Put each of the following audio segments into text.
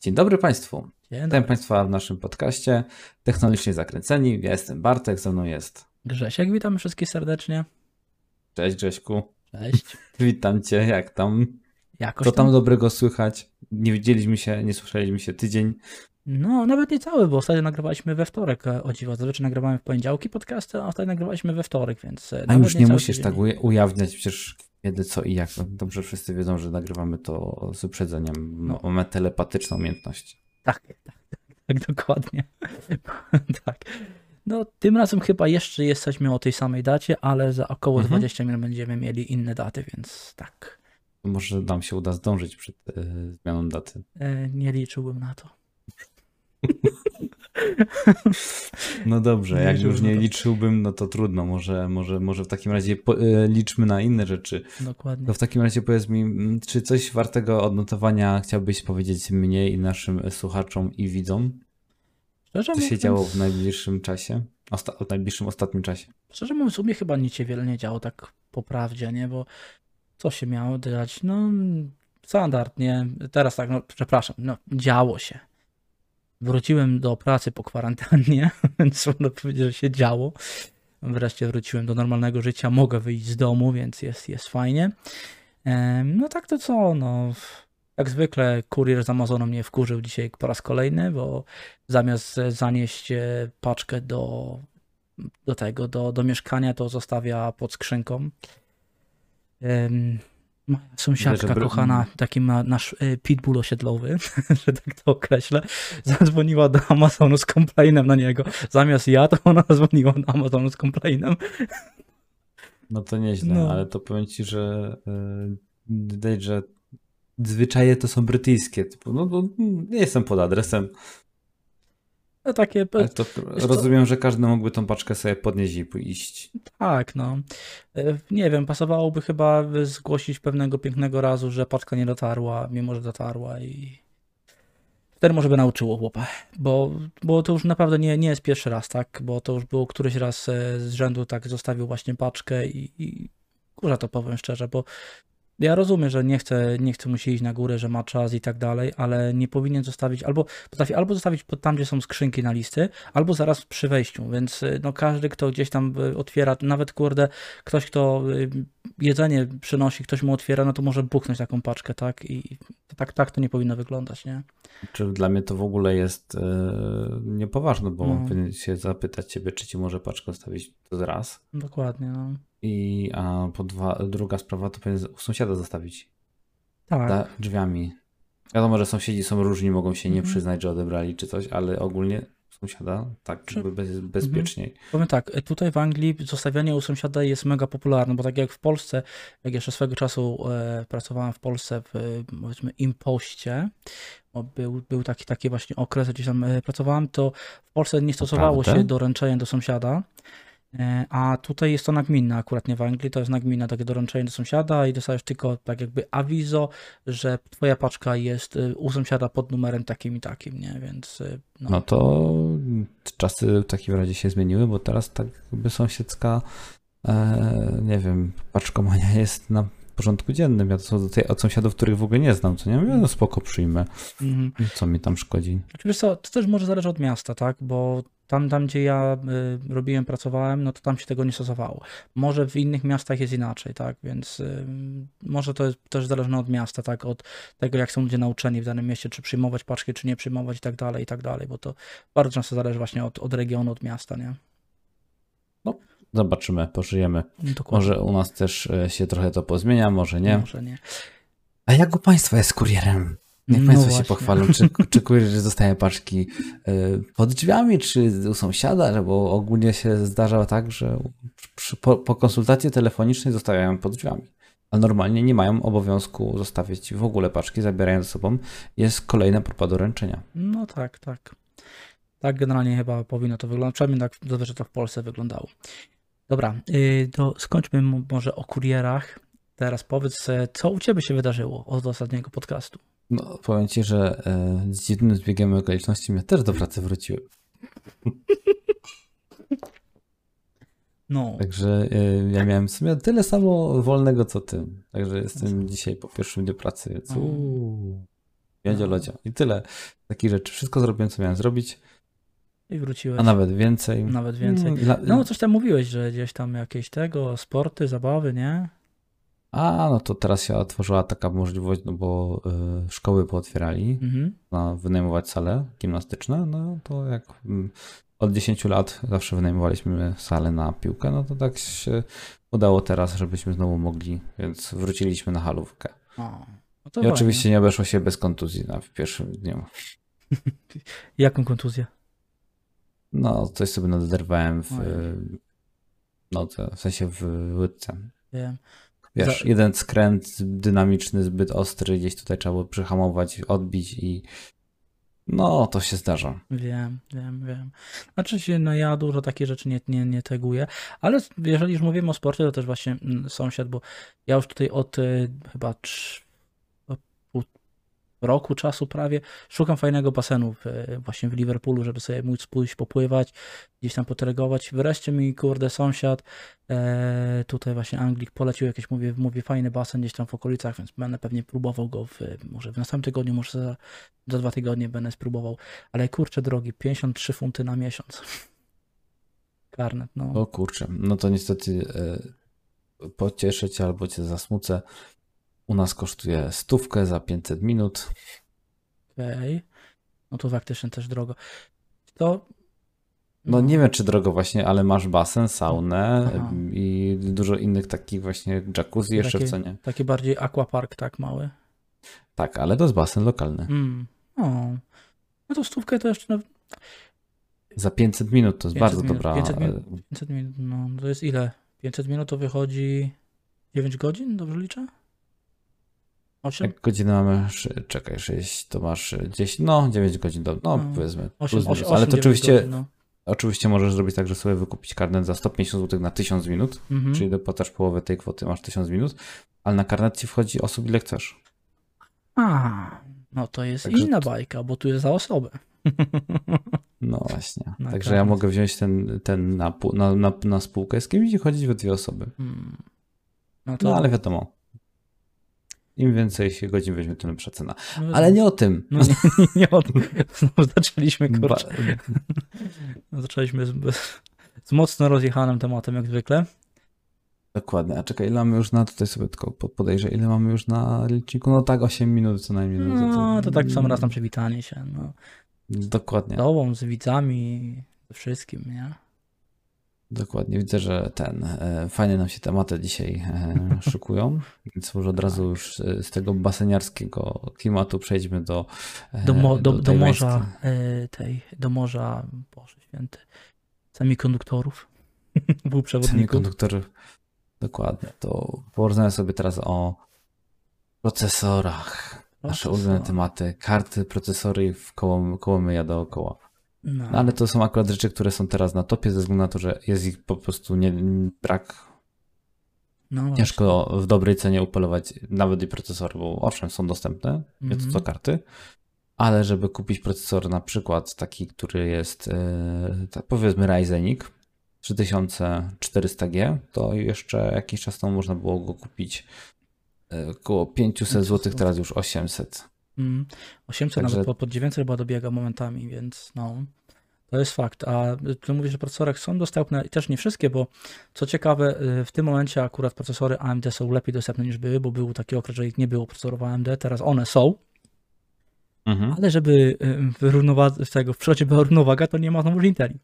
Dzień dobry Państwu. Dzień Witam dobry. Państwa w naszym podcaście Technologicznie Zakręceni. Ja jestem Bartek, ze mną jest. Grzesiek, witamy wszystkich serdecznie. Cześć Grześku. Cześć. Witam Cię, jak tam? Jakoś Co tam dobrego słychać? Nie widzieliśmy się, nie słyszeliśmy się tydzień. No, nawet nie cały, bo ostatnio nagrywaliśmy we wtorek, o dziwo. Zazwyczaj nagrywamy w poniedziałki podcasty, a ostatnio nagrywaliśmy we wtorek, więc... e, A już nie cały musisz tydzień. tak uja- ujawniać przecież kiedy, co i jak. No, Dobrze wszyscy wiedzą, że nagrywamy to z uprzedzeniem. No. Mamy telepatyczną umiejętność. Tak, tak, tak, tak dokładnie. tak. No, tym razem chyba jeszcze jesteśmy o tej samej dacie, ale za około Mhm. 20 minut będziemy mieli inne daty, więc tak. Może nam się uda zdążyć przed e, zmianą daty. E, nie liczyłbym na to. No dobrze, jak już nie to. liczyłbym, no to trudno. Może, może, może w takim razie po, e, liczmy na inne rzeczy. Dokładnie. To w takim razie powiedz mi, mm, czy coś wartego odnotowania chciałbyś powiedzieć mnie i naszym słuchaczom i widzom? Szczerze Co się mówiąc- działo w najbliższym czasie? Osta- w najbliższym ostatnim czasie? Szczerze mówiąc, u mnie chyba nic się wiele nie działo, tak po prawdzie, nie? Bo co się miało dziać? No, standard, nie? Teraz tak, no, przepraszam, no, działo się. Wróciłem do pracy po kwarantannie, więc można powiedzieć, że się działo. Wreszcie wróciłem do normalnego życia, mogę wyjść z domu, więc jest, jest fajnie. No tak to co, no... Jak zwykle kurier z Amazonu mnie wkurzył dzisiaj po raz kolejny, bo zamiast zanieść e, paczkę do do tego, do, do mieszkania, to zostawia pod skrzynką. Moja sąsiadka Widzę, kochana, taki ma nasz y, pitbull osiedlowy, że tak to określę, zadzwoniła do Amazonu z complainem na niego. Zamiast ja, to ona dzwoniła do Amazonu z complainem. No to nieźle, No. ale to powiem ci, że yy, widać, że zwyczaje to są brytyjskie. Typu, no, no nie jestem pod adresem, No takie, ale to rozumiem, że każdy mógłby tą paczkę sobie podnieść i pójść. tak, no. Y, Nie wiem, pasowałoby chyba zgłosić pewnego pięknego razu, że paczka nie dotarła, mimo że dotarła i wtedy może by nauczyło chłopa, bo, bo to już naprawdę nie, nie jest pierwszy raz, tak, bo to już było któryś raz e, z rzędu tak zostawił właśnie paczkę i, i kurza to powiem szczerze, bo ja rozumiem, że nie chce, nie chce musi iść na górę, że ma czas i tak dalej, ale nie powinien zostawić, albo potrafi albo zostawić tam, gdzie są skrzynki na listy, albo zaraz przy wejściu, więc y, no każdy, kto gdzieś tam y, otwiera, nawet kurde, ktoś, kto y, jedzenie przynosi, ktoś mu otwiera, no to może buchnąć taką paczkę, tak? I tak, tak to nie powinno wyglądać, nie? Czy dla mnie to w ogóle jest yy, niepoważne, bo No. powinien się zapytać ciebie, czy ci może paczkę zostawić to raz. Dokładnie, no. I a po dwa, druga sprawa to powinien u sąsiada zostawić Tak. za drzwiami. Wiadomo, że sąsiedzi są różni, mogą się nie Mhm. przyznać, że odebrali czy coś, ale ogólnie sąsiada tak Czy- bez, bezpieczniej. Powiem tak, y, tutaj w Anglii zostawianie u sąsiada jest mega popularne, bo tak jak w Polsce, jak jeszcze swego czasu e, pracowałem w Polsce w e, powiedzmy impoście, bo był, był taki, taki właśnie okres, gdzie tam e, pracowałem, to w Polsce nie stosowało się doręczenia do sąsiada, e, a tutaj jest to nagminne, akurat nie w Anglii, to jest nagminne takie doręczenie do sąsiada i dostajesz tylko tak jakby awizo, że twoja paczka jest e, u sąsiada pod numerem takim i takim, nie, więc e, no, No to czasy w takim razie się zmieniły, bo teraz tak jakby sąsiedzka, e, nie wiem, paczkomania jest na porządku dziennym. Ja to są od sąsiadów, których w ogóle nie znam, co nie mówię, no spoko przyjmę. mhm. Co mi tam szkodzi? Znaczy, Wiesz co, to też może zależy od miasta, tak? Bo tam, tam gdzie ja y, robiłem, pracowałem, no to tam się tego nie stosowało. Może w innych miastach jest inaczej, tak? Więc y, może to jest też zależne od miasta, tak? Od tego, jak są ludzie nauczeni w danym mieście, czy przyjmować paczki, czy nie przyjmować i tak dalej, i tak dalej, bo to bardzo często zależy właśnie od, od regionu, od miasta, nie? Zobaczymy, pożyjemy. Dokładnie. Może u nas też e, się trochę to pozmienia, może nie. Może nie. A jak u Państwa jest kurierem? Niech No Państwo się pochwalą, czy, czy kurier zostaje paczki e, pod drzwiami, czy u sąsiada, bo ogólnie się zdarza tak, że przy, po, po konsultacji telefonicznej zostawiają pod drzwiami. A normalnie nie mają obowiązku zostawiać w ogóle paczki, zabierają ze sobą. Jest kolejna próba doręczenia. No tak, tak. Tak generalnie chyba powinno to wyglądać. Przynajmniej tak zazwyczaj to w Polsce wyglądało. Dobra, yy, to skończmy może o kurierach. Teraz powiedz, e, co u Ciebie się wydarzyło od ostatniego podcastu? No, powiem Ci, że e, z dziwnym zbiegiem okoliczności mnie też do pracy wróciły. No, Także e, ja miałem w sumie tyle samo wolnego co Ty. Także jestem dzisiaj po pierwszym dniu pracy. No. lodzio. I tyle. Takich rzeczy. Wszystko zrobiłem, co miałem zrobić, I wróciłeś. a nawet więcej. Nawet więcej. Mm, No, coś tam mówiłeś, że gdzieś tam jakieś tego, sporty, zabawy, nie? A, no to teraz się otworzyła taka możliwość, no bo y, szkoły pootwierali Mhm. na wynajmować sale gimnastyczne, no to jak mm, od 10 lat zawsze wynajmowaliśmy salę na piłkę, no to tak się udało teraz, żebyśmy znowu mogli, więc wróciliśmy na halówkę. O, no I fajnie. oczywiście nie obeszło się bez kontuzji na w pierwszym dniu. Jaką kontuzję? No, coś sobie naderwałem w nodze, w sensie w łydce. Wiem. Wiesz, Za- jeden skręt dynamiczny, zbyt ostry, gdzieś tutaj trzeba było przyhamować, odbić i no, to się zdarza. Wiem, wiem, wiem. Znaczy się, no ja dużo takich rzeczy nie, nie, nie teguję, ale jeżeli już mówimy o sporcie, to też właśnie mm, sąsiad, bo ja już tutaj od y, chyba roku czasu prawie szukam fajnego basenu w, y, właśnie w Liverpoolu, żeby sobie móc pójść popływać, gdzieś tam potregować. Wreszcie mi, kurde, sąsiad e, tutaj właśnie Anglik polecił jakieś, mówię, mówię, fajny basen gdzieś tam w okolicach, więc będę pewnie próbował go w, może w następnym tygodniu, może za, za dwa tygodnie będę spróbował. Ale kurczę drogi, 53 funty na miesiąc. Karnet, no. O kurczę, no to niestety e, pocieszę cię albo cię zasmucę. U nas kosztuje stówkę za 500 minut. Okej. No to faktycznie też drogo. To. No nie wiem czy drogo właśnie, ale masz basen, saunę Aha. i dużo innych takich właśnie jacuzzi jeszcze w Takie- cenie. Taki bardziej aquapark, tak mały. Tak, ale to jest basen lokalny. Mm. O. No to stówkę to jeszcze. No, Za 500 minut to jest 500 bardzo minut, dobra. 500 minut. e, 500 minut, no to jest ile? 500 minut to wychodzi 9 godzin, dobrze liczę? 8? Jak godzinę mamy, czekaj, 6, to masz 10, no 9 godzin, do, no, No, powiedzmy. 8, plus minus. ale to oczywiście, Godzin, no. oczywiście możesz zrobić tak, że sobie wykupić karnet za 150 zł na 1000 minut, mhm. czyli dopłacasz połowę tej kwoty, masz 1000 minut, ale na karnet ci wchodzi osób ile chcesz. A, no to jest Także inna bajka, bo tu jest za osobę. No właśnie. Na Także ja karnet. mogę wziąć ten, ten na, na, na, na spółkę z kimś i chodzić we dwie osoby. Hmm. No to. No ale wiadomo. Im więcej się godzin weźmie, tym lepsza cena. no, Ale nie o tym. No nie, nie o tym. Zaczęliśmy, Ba- kurczę. Zaczęliśmy z, z mocno rozjechanym tematem, jak zwykle. Dokładnie. A czekaj, ile mamy już na, tutaj sobie tylko po- podejrzę, ile mamy już na liczniku? No tak, 8 minut co najmniej. No, to tak w sam raz na przywitanie się. No. Dokładnie. Z tobą, z widzami, ze wszystkim, nie? Dokładnie. Widzę, że ten, e, fajne nam się tematy dzisiaj e, szykują, więc może od razu już e, z tego baseniarskiego klimatu przejdźmy do Do, mo, do, do tej morza tej, do morza, Boże Święty, semikonduktorów, półprzewodników. Semikonduktorów. Dokładnie. To porozmawiamy sobie teraz o procesorach. Nasze ulubione tematy. Karty, procesory i w koło, koło myja dookoła. No. No, ale to są akurat rzeczy, które są teraz na topie ze względu na to, że jest ich po prostu nie, brak. no. Ciężko w dobrej cenie upolować nawet i procesory, bo owszem, są dostępne, nie to Mhm. co karty, ale żeby kupić procesor na przykład taki, który jest e, powiedzmy Ryzenik 3400G, to jeszcze jakiś czas temu można było go kupić e, około 500 zł, teraz już 800. Mm, 800 Także- nawet po, pod 900 chyba dobiega momentami, więc no. To jest fakt. A ty mówisz, że procesory są dostępne i też nie wszystkie, bo co ciekawe, y, w tym momencie akurat procesory AMD są lepiej dostępne niż były, bo był taki okres, że ich nie było procesorów AMD, teraz one są, Mhm. ale żeby y, z tego w przodzie była równowaga, to nie ma znowu Inteli.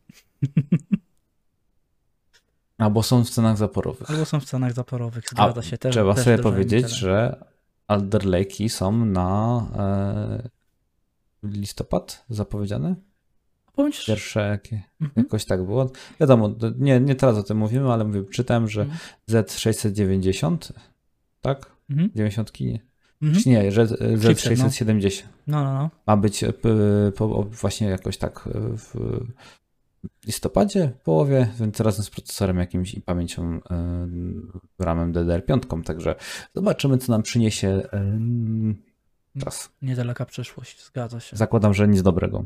Albo są w cenach zaporowych. Albo są w cenach zaporowych, A zgadza się. Też, trzeba też sobie powiedzieć, że Alder Lake'i są na e, listopad zapowiedziane? Że- Pierwsze jakie, Mhm. jakoś tak było. Wiadomo, nie, nie teraz o tym mówimy, ale mówię, czytałem, że Mhm. Z690, tak? Mhm. 90 nie. Mhm. Czy nie, że Chipset, Z670 No, no, no. ma być p, po, właśnie jakoś tak e, w listopadzie, w połowie, więc razem z procesorem jakimś i pamięcią e, ramem DDR5, także zobaczymy, co nam przyniesie e, czas. Niedaleka przyszłość, zgadza się. Zakładam, że nic dobrego.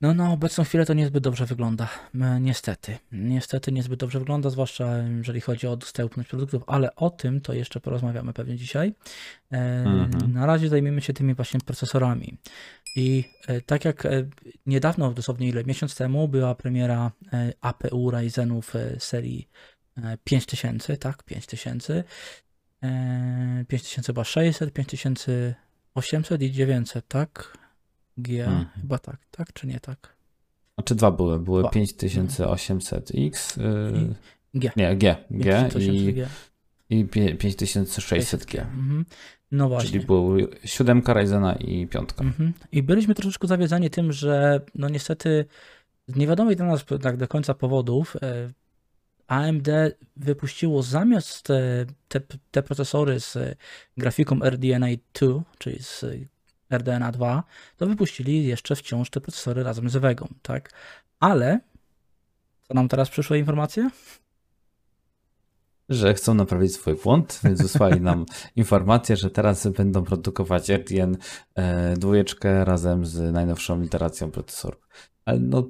No na obecną chwilę to niezbyt dobrze wygląda. E, Niestety. Niestety niezbyt dobrze wygląda, zwłaszcza jeżeli chodzi o dostępność produktów, ale o tym to jeszcze porozmawiamy pewnie dzisiaj. Mhm. Na razie zajmiemy się tymi właśnie procesorami. I e, tak jak e, niedawno, dosłownie ile, miesiąc temu była premiera e, APU Ryzenów serii e, 5000, tak, 5000. e, 5000 chyba 600, 5800 i 900, tak? G, Mhm. chyba tak, tak czy nie tak? Znaczy dwa były. Były Dwa. 5800X. Yy, G. nie, G. G i, 5800G. i pie- 5600G. Mhm. No właśnie. Czyli był siódemka Ryzena i piątka. Mhm. I byliśmy troszeczkę zawiedzeni tym, że no niestety z niewiadomych dla nas tak do końca powodów e, AMD wypuściło zamiast te, te, procesory z grafiką RDNA 2, czyli z RDNA 2, to wypuścili jeszcze wciąż te procesory razem z Vegą, tak? Ale co nam teraz przyszła informacja? Że chcą naprawić swój błąd, więc wysłali nam informację, że teraz będą produkować RDN e, dwójeczkę razem z najnowszą iteracją procesorów. Ale no,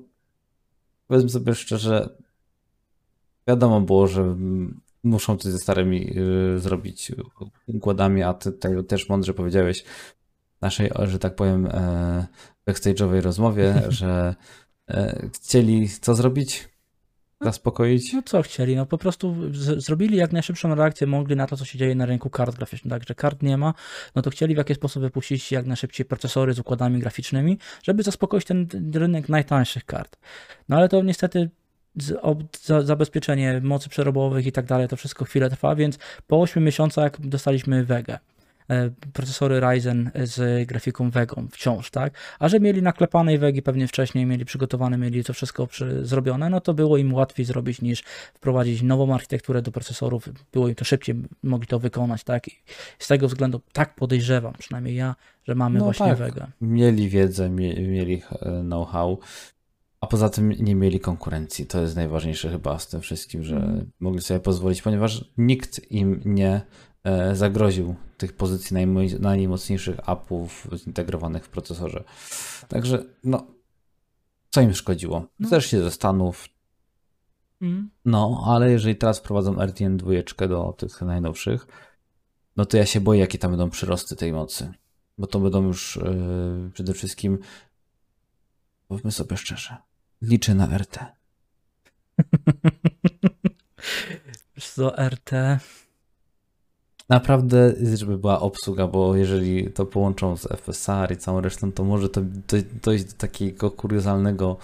powiedzmy sobie szczerze, wiadomo było, że muszą coś ze starymi y, zrobić układami, a ty tutaj też mądrze powiedziałeś w naszej, że tak powiem, e, backstage'owej rozmowie, że e, chcieli co zrobić? Zaspokoić? No co chcieli? No po prostu z- zrobili jak najszybszą reakcję mogli na to, co się dzieje na rynku kart graficznych. Także kart nie ma, no to chcieli w jakiś sposób wypuścić jak najszybciej procesory z układami graficznymi, żeby zaspokoić ten rynek najtańszych kart. No ale to niestety zabezpieczenie mocy przerobowych i tak dalej, to wszystko chwilę trwa, więc po 8 miesiącach dostaliśmy Vega. E, Procesory Ryzen z grafiką Vegą wciąż, tak? A że mieli naklepanej Wegi pewnie wcześniej, mieli przygotowane, mieli to wszystko przy, zrobione, no to było im łatwiej zrobić niż wprowadzić nową architekturę do procesorów. Było im to szybciej, mogli to wykonać, tak? I z tego względu tak podejrzewam, przynajmniej ja, że mamy No właśnie tak. Vega. Mieli wiedzę, mie- mieli e, know-how, a poza tym nie mieli konkurencji. To jest najważniejsze chyba z tym wszystkim, że Mhm. mogli sobie pozwolić, ponieważ nikt im nie zagroził tych pozycji najmo- najmocniejszych appów zintegrowanych w procesorze. Także no, co im szkodziło? No. Też się ze Stanów, Mm. no, ale jeżeli teraz wprowadzą RTN 2 do tych najnowszych, no to ja się boję, jakie tam będą przyrosty tej mocy. Bo to będą już yy, przede wszystkim, powiedzmy sobie szczerze, liczę na RT. Wiesz co, RT, Naprawdę, żeby była obsługa, bo jeżeli to połączą z FSR i całą resztą, to może to, dojść do takiego kuriozalnego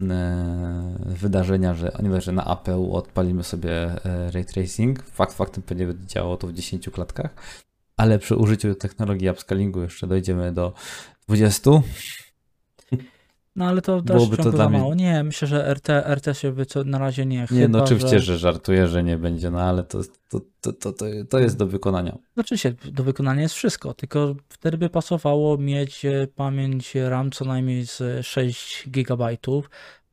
e, wydarzenia, że nie wiem, że na APU odpalimy sobie e, ray tracing. Fakt faktem pewnie będzie działało to w 10 klatkach, ale przy użyciu technologii upscalingu jeszcze dojdziemy do 20. no ale to też Byłoby to dla za mnie- mało. Nie, myślę, że RT, RT się by co na razie nie. Nie, chyba, no oczywiście, że... że żartuję, że nie będzie, no ale to, to, to, to, to, jest do wykonania. Znaczy się, do wykonania jest wszystko, tylko wtedy by pasowało mieć e, pamięć RAM co najmniej z 6 GB,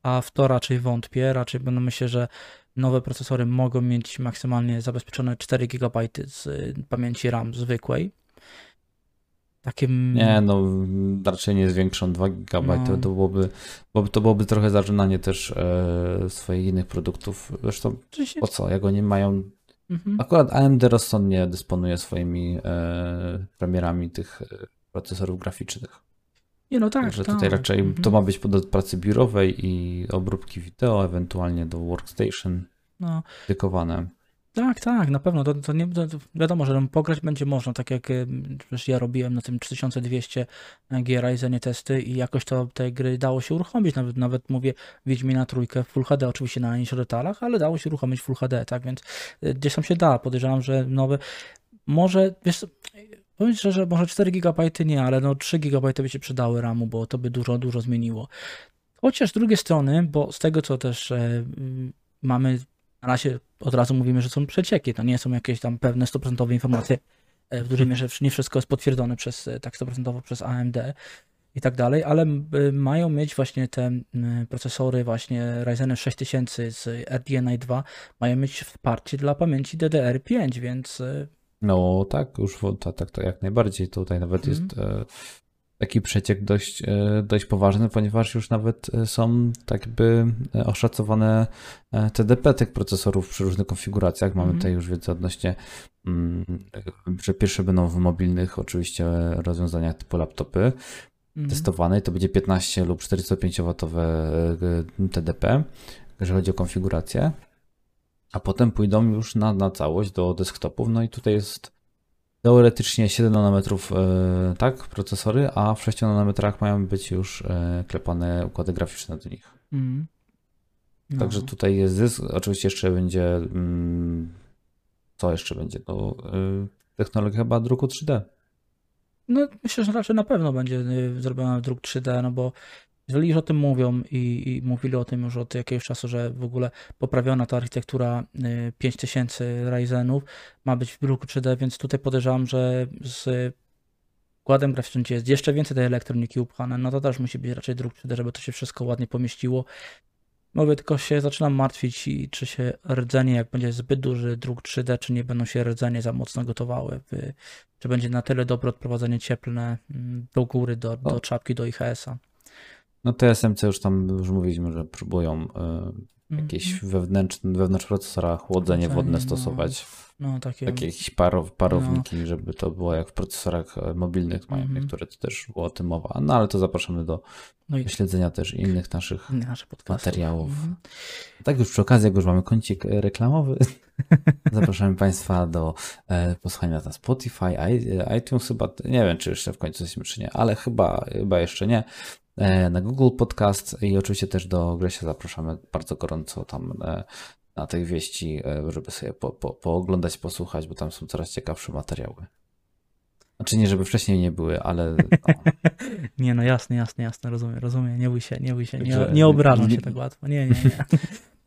a w to raczej wątpię. Raczej będę myślę, że nowe procesory mogą mieć maksymalnie zabezpieczone 4 GB z e, pamięci RAM zwykłej. Takim. Nie, no raczej nie zwiększą 2 GB, No. to, to, byłoby, to byłoby trochę zażynanie też e, swoich innych produktów. Zresztą po co, jak oni mają... Mhm. Akurat AMD rozsądnie dysponuje swoimi e, premierami tych e, procesorów graficznych. Nie, no tak. Także tak. tutaj raczej Mhm. to ma być do pracy biurowej i obróbki wideo, ewentualnie do workstation No, dedykowane. Tak, tak, na pewno. To, to nie, to wiadomo, że tam pograć będzie można, tak jak e, przecież ja robiłem na tym 3200 G Ryzenie testy i jakoś to te gry dało się uruchomić. Nawet, nawet mówię Wiedźmina trójkę w Full HD, oczywiście na najniższych detalach, ale dało się uruchomić Full HD, tak więc e, gdzieś tam się da. Podejrzewam, że nowe, może, wiesz, powiem szczerze, może 4 GB nie, ale no 3 GB by się przydały RAMu, bo to by dużo, dużo zmieniło. Chociaż z drugiej strony, bo z tego co też e, mm, mamy na razie od razu mówimy, że są przecieki, to nie są jakieś tam pewne 100% informacje. E, W dużej mierze nie wszystko jest potwierdzone przez, e, tak 100% przez AMD i tak dalej, ale y, mają mieć właśnie te procesory właśnie Ryzen 6000 z RDNA 2 mają mieć wsparcie dla pamięci DDR5, więc e, No tak, już tak, tak, to jak najbardziej. Tutaj nawet Mhm. jest e, taki przeciek dość, e, dość poważny, ponieważ już nawet e, są tak jakby e, oszacowane TDP tych procesorów przy różnych konfiguracjach. Mamy mm. tutaj już wiedzę odnośnie, mm, że pierwsze będą w mobilnych oczywiście rozwiązaniach typu laptopy mm. testowane i to będzie 15 lub 405W TDP, jeżeli chodzi o konfigurację. A potem pójdą już na, na całość do desktopów. No i tutaj jest teoretycznie 7 nanometrów, e, tak, procesory, a w 6 nanometrach mają być już e, klepane układy graficzne do nich. Mm. No. Także tutaj jest zysk. Oczywiście jeszcze będzie. Mm, co jeszcze będzie? To e, technologia chyba druku 3D. No, myślę, że raczej na pewno będzie zrobiona druk 3D, no bo jeżeli już o tym mówią i, i, mówili o tym już od jakiegoś czasu, że w ogóle poprawiona ta architektura 5000 y, Ryzenów ma być w druku 3D, więc tutaj podejrzewam, że z układem graficznym, gdzie jest jeszcze więcej tej elektroniki upchane, no to też musi być raczej druk 3D, żeby to się wszystko ładnie pomieściło. Mówię, tylko się zaczynam martwić, czy się rdzenie, jak będzie zbyt duży druk 3D, czy nie będą się rdzenie za mocno gotowały, czy będzie na tyle dobre odprowadzenie cieplne mm, do góry, do, do czapki, do IHS-a. No TSMC już tam już mówiliśmy, że próbują y, jakieś mm-hmm. wewnętrzne, wewnątrz procesora chłodzenie wodne no. stosować. No, takie, takie jakieś parow, parowniki, no. żeby to było jak w procesorach e, mobilnych mają mm-hmm. niektóre, to też było o tym mowa. No ale to zapraszamy do no i... śledzenia też innych naszych Nasze materiałów. Mm-hmm. Tak już przy okazji, jak już mamy kącik e, reklamowy, zapraszamy Państwa do e, posłuchania na Spotify, iTunes chyba, nie wiem czy jeszcze w końcu jesteśmy czy nie, ale chyba, chyba jeszcze nie. E, na Google Podcast i oczywiście też do Gresia zapraszamy bardzo gorąco tam e, na tych wieści, e, żeby sobie po, po, pooglądać, posłuchać, bo tam są coraz ciekawsze materiały. Znaczy nie, żeby wcześniej nie były, ale... No. nie, no jasne, jasne, jasne, rozumiem, rozumiem, nie bój się, nie bój się, nie, nie obrażam się tak łatwo, nie, nie, nie.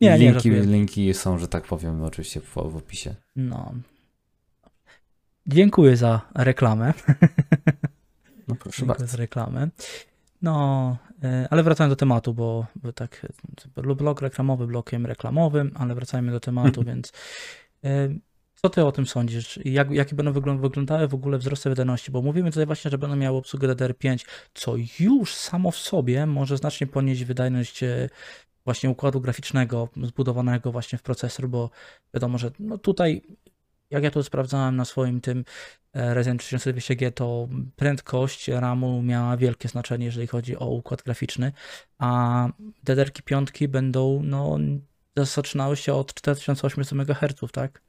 nie, linki, nie linki są, że tak powiem, oczywiście w, w opisie. No. Dziękuję za reklamę. No proszę Dziękuję bardzo. za reklamę. No, e, ale wracając do tematu, bo, bo tak, blog reklamowy blokiem reklamowym, ale wracajmy do tematu, więc e, co ty o tym sądzisz? Jak, jakie będą wyglądały w ogóle wzrosty wydajności? Bo mówimy tutaj właśnie, że będą miały obsługę DDR5, co już samo w sobie może znacznie podnieść wydajność e, właśnie układu graficznego zbudowanego właśnie w procesor, bo wiadomo, że no tutaj jak ja to sprawdzałem na swoim tym e, Ryzen 3200G, to prędkość RAMu miała wielkie znaczenie, jeżeli chodzi o układ graficzny, a DDR-ki piątki będą, no, zaczynały się od 4800 MHz, tak?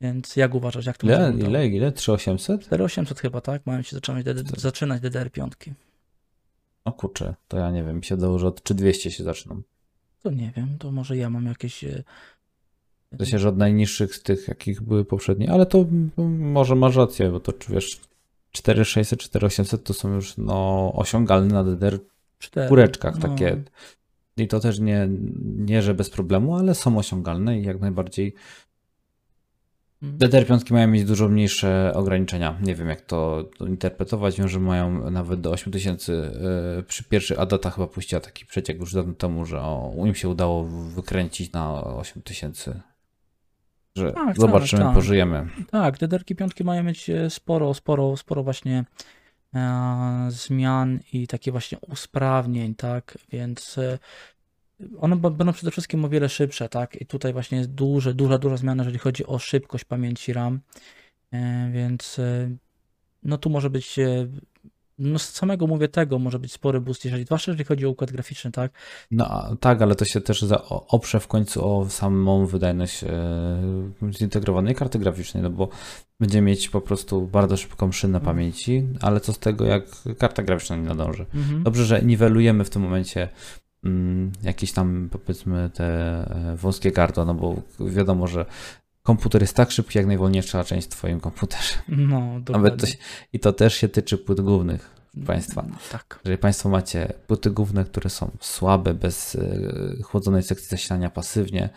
Więc jak uważasz, jak to Ile, ile, ile? 3800? 4800 chyba, tak? Mają się zaczynać, zaczynać DDR piątki. O kurczę, to ja nie wiem, mi się dało, że od 3200 się zaczną. To nie wiem, to może ja mam jakieś e, w sensie, że od najniższych z tych, jakich były poprzednie, ale to może masz rację, bo to wiesz, 4600, 4800 to są już no, osiągalne na DDR w kureczkach no. takie. I to też nie, nie, że bez problemu, ale są osiągalne i jak najbardziej mm. DDR5 mają mieć dużo mniejsze ograniczenia. Nie wiem, jak to, to interpretować. Wiem, że mają nawet do 8000. Yy, przy pierwszych Adata chyba puściła taki przeciek już dawno temu, że o, im się udało wykręcić na 8000 że tak, zobaczymy, tak, pożyjemy. Tak, DDR-ki piątki mają mieć e, sporo, sporo, sporo właśnie e, zmian i takie właśnie usprawnień, tak, więc e, one będą przede wszystkim o wiele szybsze, tak, i tutaj właśnie jest duże, duża, duża zmiana, jeżeli chodzi o szybkość pamięci RAM, e, więc e, no tu może być e, no z samego mówię tego może być spory boost, jeżeli zwłaszcza jeżeli chodzi o układ graficzny, tak? No tak, ale to się też oprze w końcu o samą wydajność e, zintegrowanej karty graficznej, no bo będzie mieć po prostu bardzo szybką szynę mhm. pamięci, ale co z tego, jak karta graficzna nie nadąży. Mhm. Dobrze, że niwelujemy w tym momencie mm, jakieś tam powiedzmy te e, wąskie gardła, no bo wiadomo, że komputer jest tak szybki, jak najwolniejsza część w Twoim komputerze. No, Nawet to się, I to też się tyczy płyt głównych Państwa. Mm, tak. Jeżeli Państwo macie płyty główne, które są słabe, bez e, chłodzonej sekcji zasilania pasywnie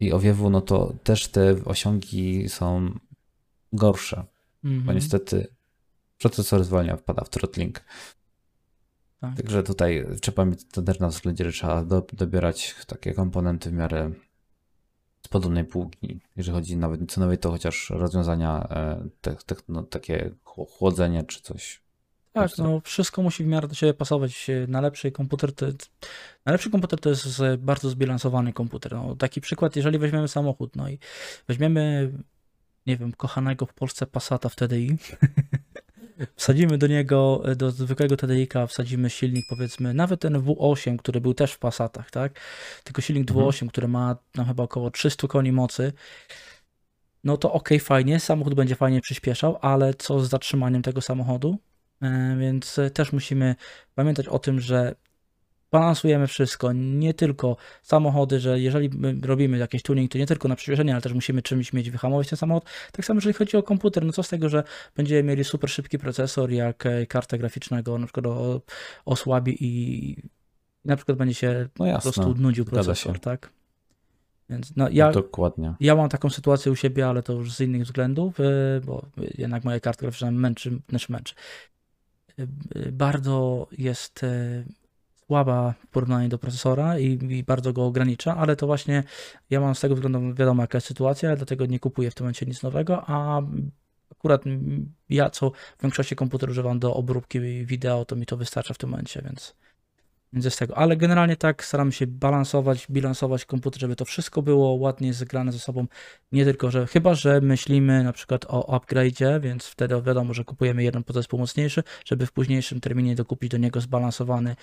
i owiewu, no to też te osiągi są gorsze, mm -hmm. bo mhm. niestety procesor zwolnia, wpada w throttling. Tak. Także tutaj trzeba mieć to też na względzie, że trzeba do, dobierać takie komponenty w miarę z podobnej półki, jeżeli chodzi nawet co nowej, to chociaż rozwiązania, e, te, te, no, takie chłodzenie czy coś. Tak, no wszystko musi w miarę do siebie pasować. Najlepszy komputer to, najlepszy komputer to jest bardzo zbilansowany komputer. No, taki przykład, jeżeli weźmiemy samochód, no i weźmiemy, nie wiem, kochanego w Polsce Passata w TDI, wsadzimy do niego, do zwykłego TDI-ka, wsadzimy silnik powiedzmy, nawet ten W8, który był też w Passatach, tak? Tylko silnik mhm. W8, który ma no, chyba około 300 koni mocy, no to ok, fajnie, samochód będzie fajnie przyspieszał, ale co z zatrzymaniem tego samochodu? E, więc też musimy pamiętać o tym, że balansujemy wszystko, nie tylko samochody, że jeżeli robimy jakiś tuning, to nie tylko na przyspieszenie, ale też musimy czymś mieć wyhamować ten samochód. Tak samo jeżeli chodzi o komputer, no co z tego, że będziemy mieli super szybki procesor, jak e, kartę graficznego na przykład osłabi i na przykład będzie się no po prostu nudził procesor, tak? Więc no, ja, Dokładnie. Ja mam taką sytuację u siebie, ale to już z innych względów, e, bo jednak moja karta graficzna męczy, znaczy męczy. E, bardzo jest słaba w porównaniu do procesora i, i, bardzo go ogranicza, ale to właśnie ja mam z tego względu wiadomo jaka jest sytuacja, dlatego nie kupuję w tym momencie nic nowego, a akurat ja co w większości komputerów używam do obróbki wideo, to mi to wystarcza w tym momencie, więc więc jest tego. Ale generalnie tak staramy się balansować, bilansować komputer, żeby to wszystko było ładnie zgrane ze sobą. Nie tylko, że chyba, że myślimy na przykład o upgrade'zie, więc wtedy wiadomo, że kupujemy jeden podzespół mocniejszy, żeby w późniejszym terminie dokupić do niego zbalansowany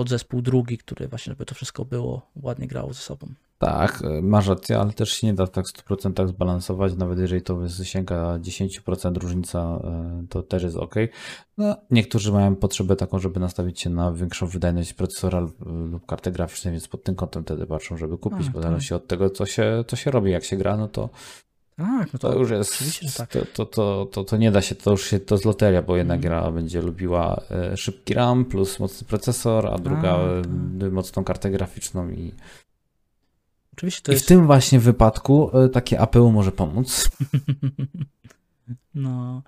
podzespół drugi, który właśnie, żeby to wszystko było ładnie grało ze sobą. Tak, e, masz rację, ale też się nie da tak w 100% zbalansować, nawet jeżeli to sięga 10% różnica, e, to też jest ok. No, niektórzy mają potrzebę taką, żeby nastawić się na większą wydajność procesora lub karty graficznej, więc pod tym kątem wtedy patrzą, żeby kupić, A, bo tak. zależy od tego, co się, co się robi, jak się gra, no to tak, no to, to już jest, tak. to, to, to, to, to nie da się, to już się, to z loteria, bo jedna mm. gra będzie lubiła e, szybki RAM plus mocny procesor, a druga a, tak. mocną kartę graficzną i Oczywiście to I jest... w tym właśnie wypadku e, takie APU może pomóc. no.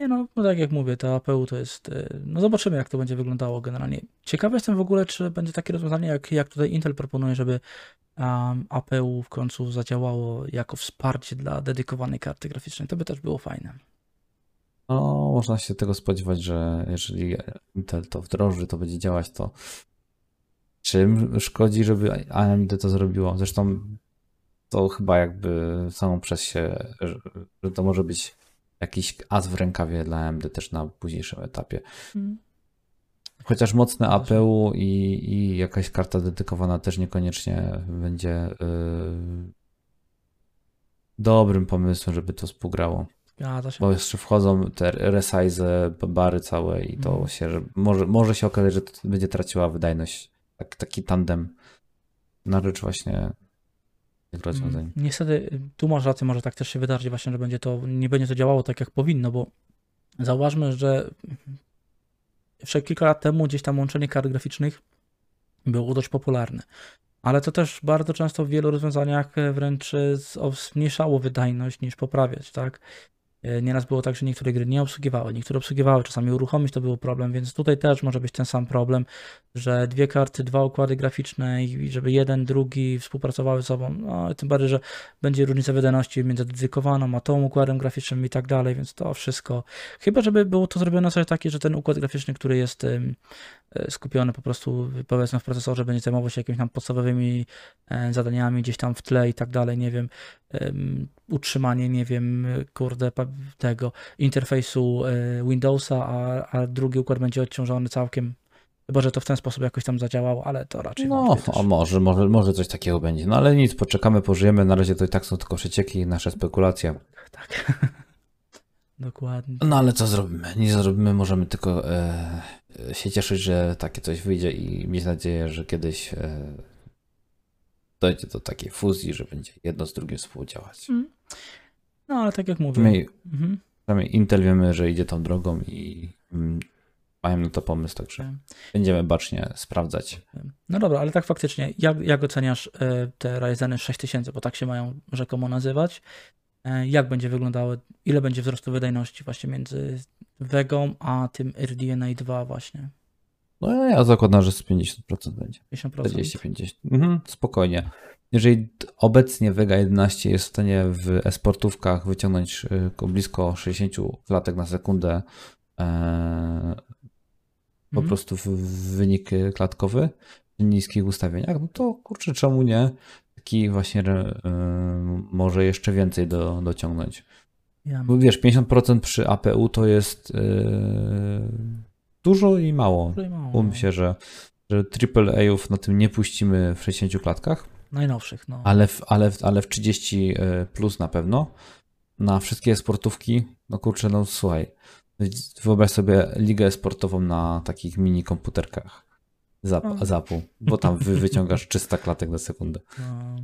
Nie no, no tak jak mówię, to APU to jest. E, no zobaczymy, jak to będzie wyglądało generalnie. Ciekawy jestem w ogóle, czy będzie takie rozwiązanie, jak, jak tutaj Intel proponuje, żeby um, APU w końcu zadziałało jako wsparcie dla dedykowanej karty graficznej. To by też było fajne. No, można się tego spodziewać, że jeżeli Intel to wdroży, to będzie działać to Czym szkodzi, żeby AMD to zrobiło? Zresztą to chyba jakby samą przez się, że to może być jakiś as w rękawie dla AMD też na późniejszym etapie. Hmm. Chociaż mocne APU i, i jakaś karta dedykowana też niekoniecznie będzie yy, dobrym pomysłem, żeby to współgrało. Bo jeszcze wchodzą te resize, bary całe i to hmm. się, że może, może się okazać, że to będzie traciła wydajność tak, taki tandem na rzecz właśnie tych rozwiązań. Mm, niestety, tu masz rację, może tak też się wydarzyć właśnie, że będzie to, nie będzie to działało tak jak powinno, bo zauważmy, że jeszcze kilka lat temu gdzieś tam łączenie kart graficznych było dość popularne. Ale to też bardzo często w wielu rozwiązaniach wręcz zmniejszało wydajność niż poprawiać, tak? E, nieraz było tak, że niektóre gry nie obsługiwały, niektóre obsługiwały, czasami uruchomić to był problem, więc tutaj też może być ten sam problem, że dwie karty, dwa układy graficzne i żeby jeden, drugi współpracowały ze sobą, no tym bardziej, że będzie różnica wydajności między dedykowaną a tą układem graficznym i tak dalej, więc to wszystko, chyba żeby było to zrobione coś takie, że ten układ graficzny, który jest skupiony po prostu powiedzmy w procesorze, będzie zajmował się jakimiś tam podstawowymi e, zadaniami gdzieś tam w tle i tak dalej, nie wiem, utrzymanie, nie wiem, kurde, tego interfejsu e, Windowsa, a, a drugi układ będzie odciążony całkiem Chyba, że to w ten sposób jakoś tam zadziałało, ale to raczej. No, o, może, może, może coś takiego będzie. No ale nic, poczekamy, pożyjemy. Na razie to i tak są tylko przecieki, nasze spekulacje. Tak. Dokładnie. No ale co zrobimy? Nie zrobimy, możemy tylko e, się cieszyć, że takie coś wyjdzie i mieć nadzieję, że kiedyś e, dojdzie do takiej fuzji, że będzie jedno z drugim współdziałać. Mm. No ale tak jak mówię. My, mhm. Intel wiemy, że idzie tą drogą i mm, mają na to pomysł, także będziemy bacznie sprawdzać. No dobra, ale tak faktycznie, jak, jak oceniasz e, te Ryzeny 6000, bo tak się mają rzekomo nazywać? E, jak będzie wyglądało, ile będzie wzrostu wydajności właśnie między Vegą a tym RDNA 2 właśnie. No ja zakładam, że z 50% będzie. 50%. 40-50%. Mhm, spokojnie. Jeżeli obecnie Vega 11 jest w stanie w esportówkach wyciągnąć y, blisko 60 klatek na sekundę e, po Mhm. prostu w, w wynik klatkowy w niskich ustawieniach, no to kurczę, czemu nie? Taki właśnie e, może jeszcze więcej do, dociągnąć. Ja, Bo wiesz, 50% przy APU to jest e, dużo i mało. Tutaj mało, Umiem no. się, że, że AAA-ów na tym nie puścimy w 60 klatkach, Najnowszych, no. ale w, ale, w, ale w 30 plus na pewno. Na wszystkie sportówki, no kurczę, no słuchaj, wyobraź sobie ligę sportową na takich mini komputerkach zap, No. zapu, bo tam wy, wyciągasz 300 klatek na sekundę. No.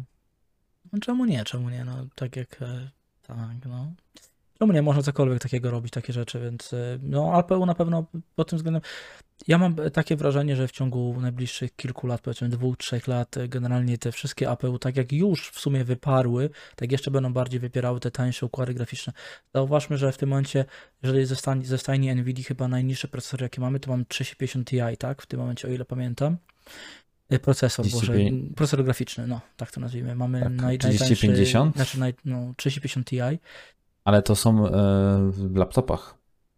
no czemu nie, czemu nie, no tak jak e, tak, no. Czemu nie, można cokolwiek takiego robić, takie rzeczy, więc e, no APU na pewno pod tym względem, ja mam takie wrażenie, że w ciągu najbliższych kilku lat, powiedzmy dwóch, trzech lat, e, generalnie te wszystkie APU, tak jak już w sumie wyparły, tak jeszcze będą bardziej wypierały te tańsze układy graficzne. Zauważmy, że w tym momencie, jeżeli ze stajni, NVIDIA chyba najniższy procesor jaki mamy, to mamy 350 Ti, tak, w tym momencie, o ile pamiętam. E, Procesor, Boże, 35. procesor graficzny, no, tak to nazwijmy. Mamy Tak, naj, 3050? najtańszy- Znaczy, naj, no, 3050 Ti. Ale to są e, w laptopach.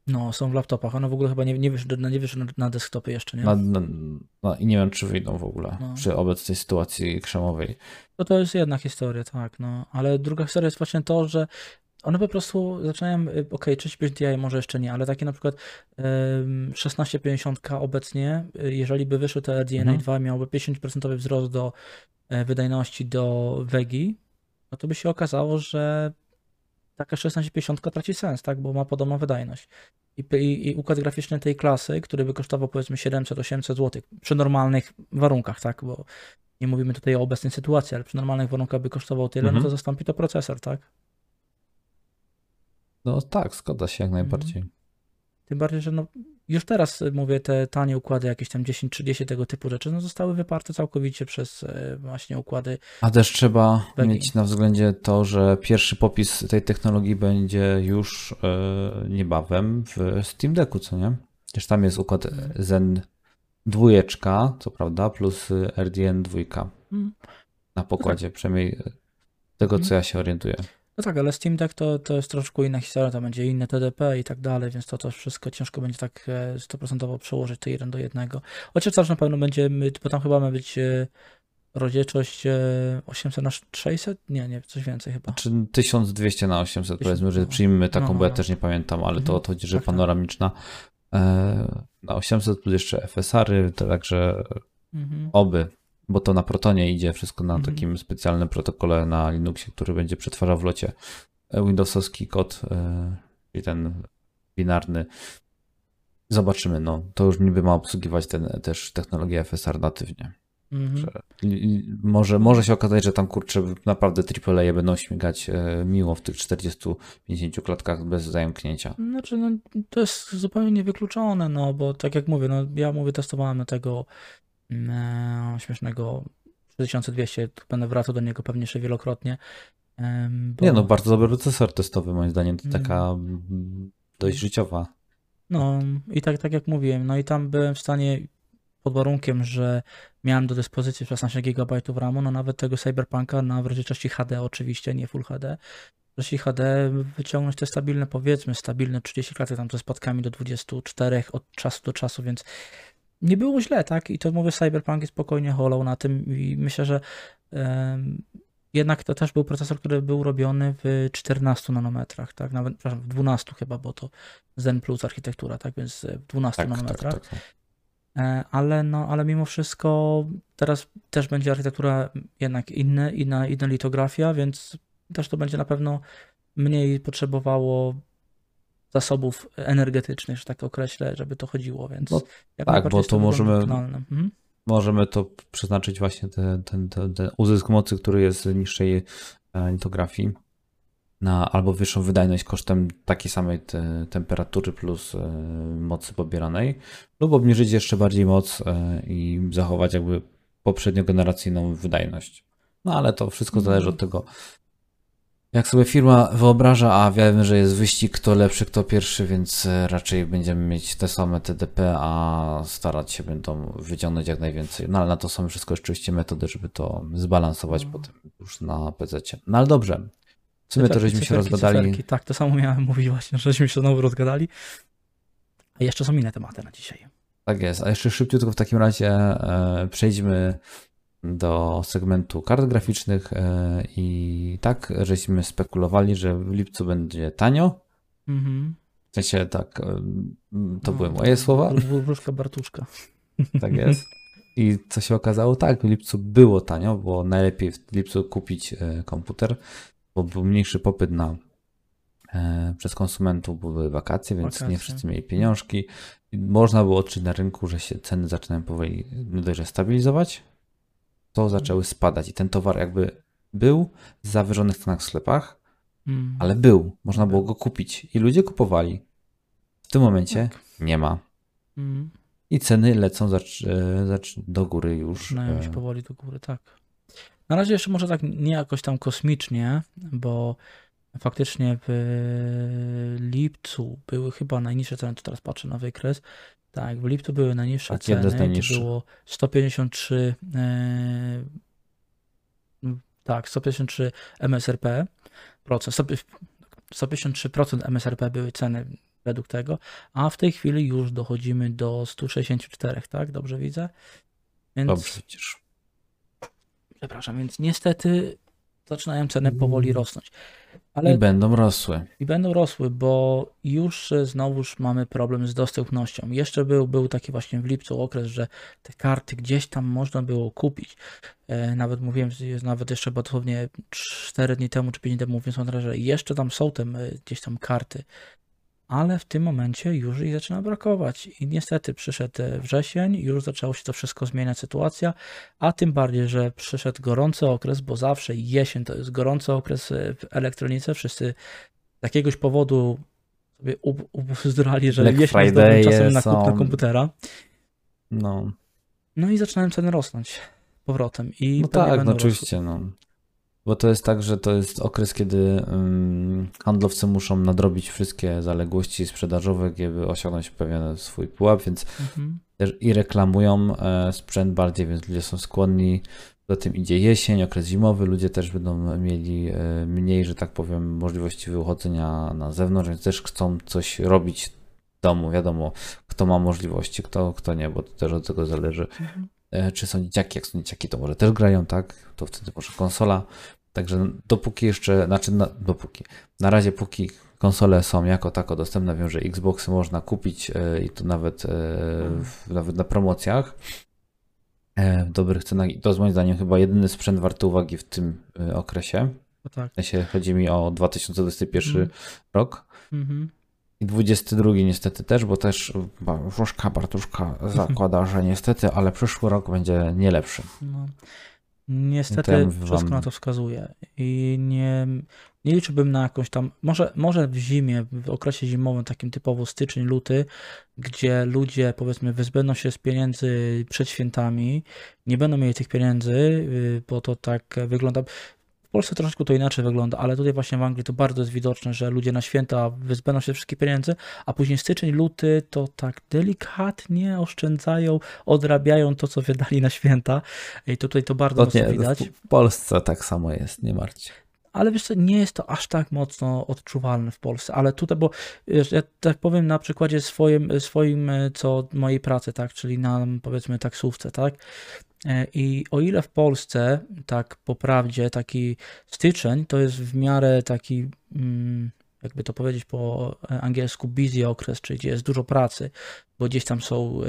No, są w laptopach. One w ogóle chyba nie, nie wyszły, nie wyszły na, na desktopy jeszcze, nie? Na, na, no, I nie wiem, czy wyjdą w ogóle No. przy obecnej sytuacji krzemowej. To to jest jedna historia, tak, no. Ale druga historia jest właśnie to, że one po prostu zaczynają, y, okej, 35 Ti może jeszcze nie, ale takie na przykład ym, 1650 obecnie, y, jeżeli by wyszły te RDNA Mhm. 2, miałoby 50% wzrost do e, wydajności do Wegi, no to by się okazało, że taka 1650 traci sens, tak, bo ma podobną wydajność. I, i, I układ graficzny tej klasy, który by kosztował powiedzmy 700-800 zł przy normalnych warunkach, tak, bo nie mówimy tutaj o obecnej sytuacji, ale przy normalnych warunkach by kosztował tyle, no Mhm. to zastąpi to procesor, tak? No tak, zgoda się jak najbardziej. Tym bardziej, że no, już teraz y, mówię, te tanie układy, jakieś tam 10-30 tego typu rzeczy, no zostały wyparte całkowicie przez e, właśnie układy. A też trzeba Wegi. mieć na względzie to, że pierwszy popis tej technologii będzie już e, niebawem w Steam Decku, co nie? Przecież tam jest układ Zen dwójeczka, co prawda, plus RDN dwójka Mm. na pokładzie, przynajmniej tego, Mhm. co ja się orientuję. No tak, ale Steam Deck to, to jest troszkę inna historia, to będzie inne TDP i tak dalej, więc to też wszystko ciężko będzie tak e, stuprocentowo przełożyć to jeden do jednego. Chociaż też na pewno będzie, bo tam chyba ma być e, rozdzielczość e, 800 na 600? Nie, nie, coś więcej chyba. Czy 1200 na 800 powiedzmy, że no. przyjmijmy taką, No, bo ja no. też nie pamiętam, ale to Mhm. to chodzi, że Tak, tak. panoramiczna. E, na 800 plus jeszcze FSR-y, to także Mhm. oby, bo to na Protonie idzie wszystko na Mhm. takim specjalnym protokole na Linuxie, który będzie przetwarzał w locie e, Windowsowski kod, e, czyli ten binarny. Zobaczymy, no to już niby ma obsługiwać ten, też technologię FSR natywnie. Mhm. Może, może się okazać, że tam kurczę naprawdę AAA będą śmigać e, miło w tych 40-50 klatkach bez zająknięcia. Znaczy, no, to jest zupełnie niewykluczone, no, bo tak jak mówię, no, ja mówię, testowałem tego e, śmiesznego 3200, będę wracał do niego pewnie jeszcze wielokrotnie. bo, Nie no, bardzo dobry procesor testowy moim zdaniem, to Mm. taka mm, dość życiowa. No i tak, tak jak mówiłem, no i tam byłem w stanie pod warunkiem, że miałem do dyspozycji 16 GB RAMu, no nawet tego Cyberpunka na w rozdzielczości HD oczywiście, nie Full HD, rozdzielczości HD wyciągnąć te stabilne, powiedzmy stabilne 30 klatek tam ze spadkami do 24 od czasu do czasu, więc nie było źle, tak? I to mówię, Cyberpunk jest spokojnie holał na tym i myślę, że em, jednak to też był procesor, który był robiony w 14 nanometrach, tak? Nawet, przepraszam, w 12 chyba, bo to Zen Plus architektura, tak? Więc w 12 Tak, tak, nanometrach. tak. tak. E, Ale, no, ale mimo wszystko teraz też będzie architektura jednak inna, inna, inna litografia, więc też to będzie na pewno mniej potrzebowało zasobów energetycznych, że tak określę, żeby to chodziło, więc No tak, bo to możemy-. Mhm. Możemy to przeznaczyć właśnie ten, ten, ten, ten uzysk mocy, który jest z niższej e, litografii na albo wyższą wydajność kosztem takiej samej te, temperatury plus e, mocy pobieranej, lub obniżyć jeszcze bardziej moc e, i zachować jakby poprzedniogeneracyjną wydajność. No ale to wszystko zależy od tego, jak sobie firma wyobraża, a wiemy, że jest wyścig, kto lepszy, kto pierwszy, więc e, raczej będziemy mieć te same TDP, a starać się będą wyciągnąć jak najwięcej. No ale na to są wszystko oczywiście metody, żeby to zbalansować No. potem już na PC. No ale dobrze. W sumie to żeśmy się cyferki, rozgadali. cyferki. Tak, to samo miałem mówić właśnie, żeśmy się znowu rozgadali. A jeszcze są inne tematy na dzisiaj. Tak jest. A jeszcze szybciutko w takim razie e, przejdźmy do segmentu kart graficznych e, i tak, żeśmy spekulowali, że w lipcu będzie tanio. Mhm. W sensie tak, e, to No, były moje słowa. Wr- Wróżka Bartuszka. Tak jest. I co się okazało? Tak, w lipcu było tanio, było najlepiej w lipcu kupić e, komputer, bo był mniejszy popyt na przez konsumentów, bo były wakacje, więc Wakacje. nie wszyscy mieli pieniążki. Można było odczuć na rynku, że się ceny zaczynają powoli nie dość, że stabilizować, to zaczęły spadać i ten towar jakby był w zawyżonych cenach w sklepach, Mm. ale był, można było go kupić i ludzie kupowali. W tym momencie Tak. nie ma. Mm. I ceny lecą zacz, e, zacz do góry już. Zaczynają się e, powoli do góry, tak. Na razie jeszcze może tak nie jakoś tam kosmicznie, bo faktycznie w lipcu były chyba najniższe ceny, to teraz patrzę na wykres. Tak, w lipcu były najniższe Tak, ceny, to najniższych. było 153 e, tak, 153 MSRP procent, 153% MSRP były ceny według tego, a w tej chwili już dochodzimy do 164, tak? Dobrze widzę? Więc, Dobrze, przepraszam, więc niestety zaczynają ceny powoli rosnąć. Ale Mm. I będą rosły. i będą rosły, bo już e, znowuż mamy problem z dostępnością. Jeszcze był, był taki właśnie w lipcu okres, że te karty gdzieś tam można było kupić. E, nawet mówiłem, nawet jeszcze dosłownie 4 dni temu czy 5 dni temu mówiąc o że jeszcze tam są te gdzieś tam karty. Ale w tym momencie już ich zaczyna brakować. I niestety przyszedł e, wrzesień, już zaczęło się to wszystko zmieniać sytuacja, a tym bardziej, że przyszedł gorący okres, bo zawsze jesień to jest gorący okres e, w elektronice. Wszyscy z jakiegoś powodu sobie ub- ubzdurali, że Black jesień jest dobrym Friday'e czasem na kupno są. komputera. No, No i zaczynają ceny rosnąć powrotem. I no tak, no oczywiście. No. Bo to jest tak, że to jest okres, kiedy ym, handlowcy muszą nadrobić wszystkie zaległości sprzedażowe, żeby osiągnąć pewien swój pułap, więc Mhm. i reklamują e, sprzęt bardziej, więc ludzie są skłonni. Do tym idzie jesień, okres zimowy, ludzie też będą mieli e, mniej, że tak powiem, możliwości wychodzenia na zewnątrz, więc też chcą coś robić w domu. Wiadomo, kto ma możliwości, kto, kto nie, bo to też od tego zależy. Mhm. E, Czy są dzieciaki? Jak są dzieciaki, to może też grają, tak? To wtedy może konsola. Także dopóki jeszcze, znaczy na, dopóki, na razie póki konsole są jako tako dostępne, wiem, że Xboxy można kupić e, i to nawet, e, w, nawet na promocjach e, w dobrych cenach i to jest moim zdaniem chyba jedyny sprzęt warty uwagi w tym e, okresie. No tak. W sensie chodzi mi o 2021 Mhm. rok Mhm. i 22 niestety też, bo też Wróżka Bartuszka zakłada, że niestety, ale przyszły rok będzie nie lepszy. No. Niestety ja wszystko wam- na to wskazuje i nie, nie liczyłbym na jakąś tam, może, może w zimie, w okresie zimowym, takim typowo styczeń, luty, gdzie ludzie powiedzmy wyzbędą się z pieniędzy przed świętami, nie będą mieli tych pieniędzy, y, bo to tak wygląda. W Polsce troszeczkę to inaczej wygląda, ale tutaj właśnie w Anglii to bardzo jest widoczne, że ludzie na święta wyzbędą się wszystkich pieniędzy, a później styczeń, luty to tak delikatnie oszczędzają, odrabiają to, co wydali na święta. I tutaj to bardzo To nie, widać. w Polsce tak samo jest, nie martwcie. Ale wiesz co, nie jest to aż tak mocno odczuwalne w Polsce, ale tutaj, bo wiesz, ja tak powiem na przykładzie swoim, swoim co mojej pracy, tak, czyli na powiedzmy taksówce, tak, i o ile w Polsce, tak po prawdzie, taki styczeń to jest w miarę taki, mm, jakby to powiedzieć po angielsku, busy okres, czyli gdzie jest dużo pracy, bo gdzieś tam są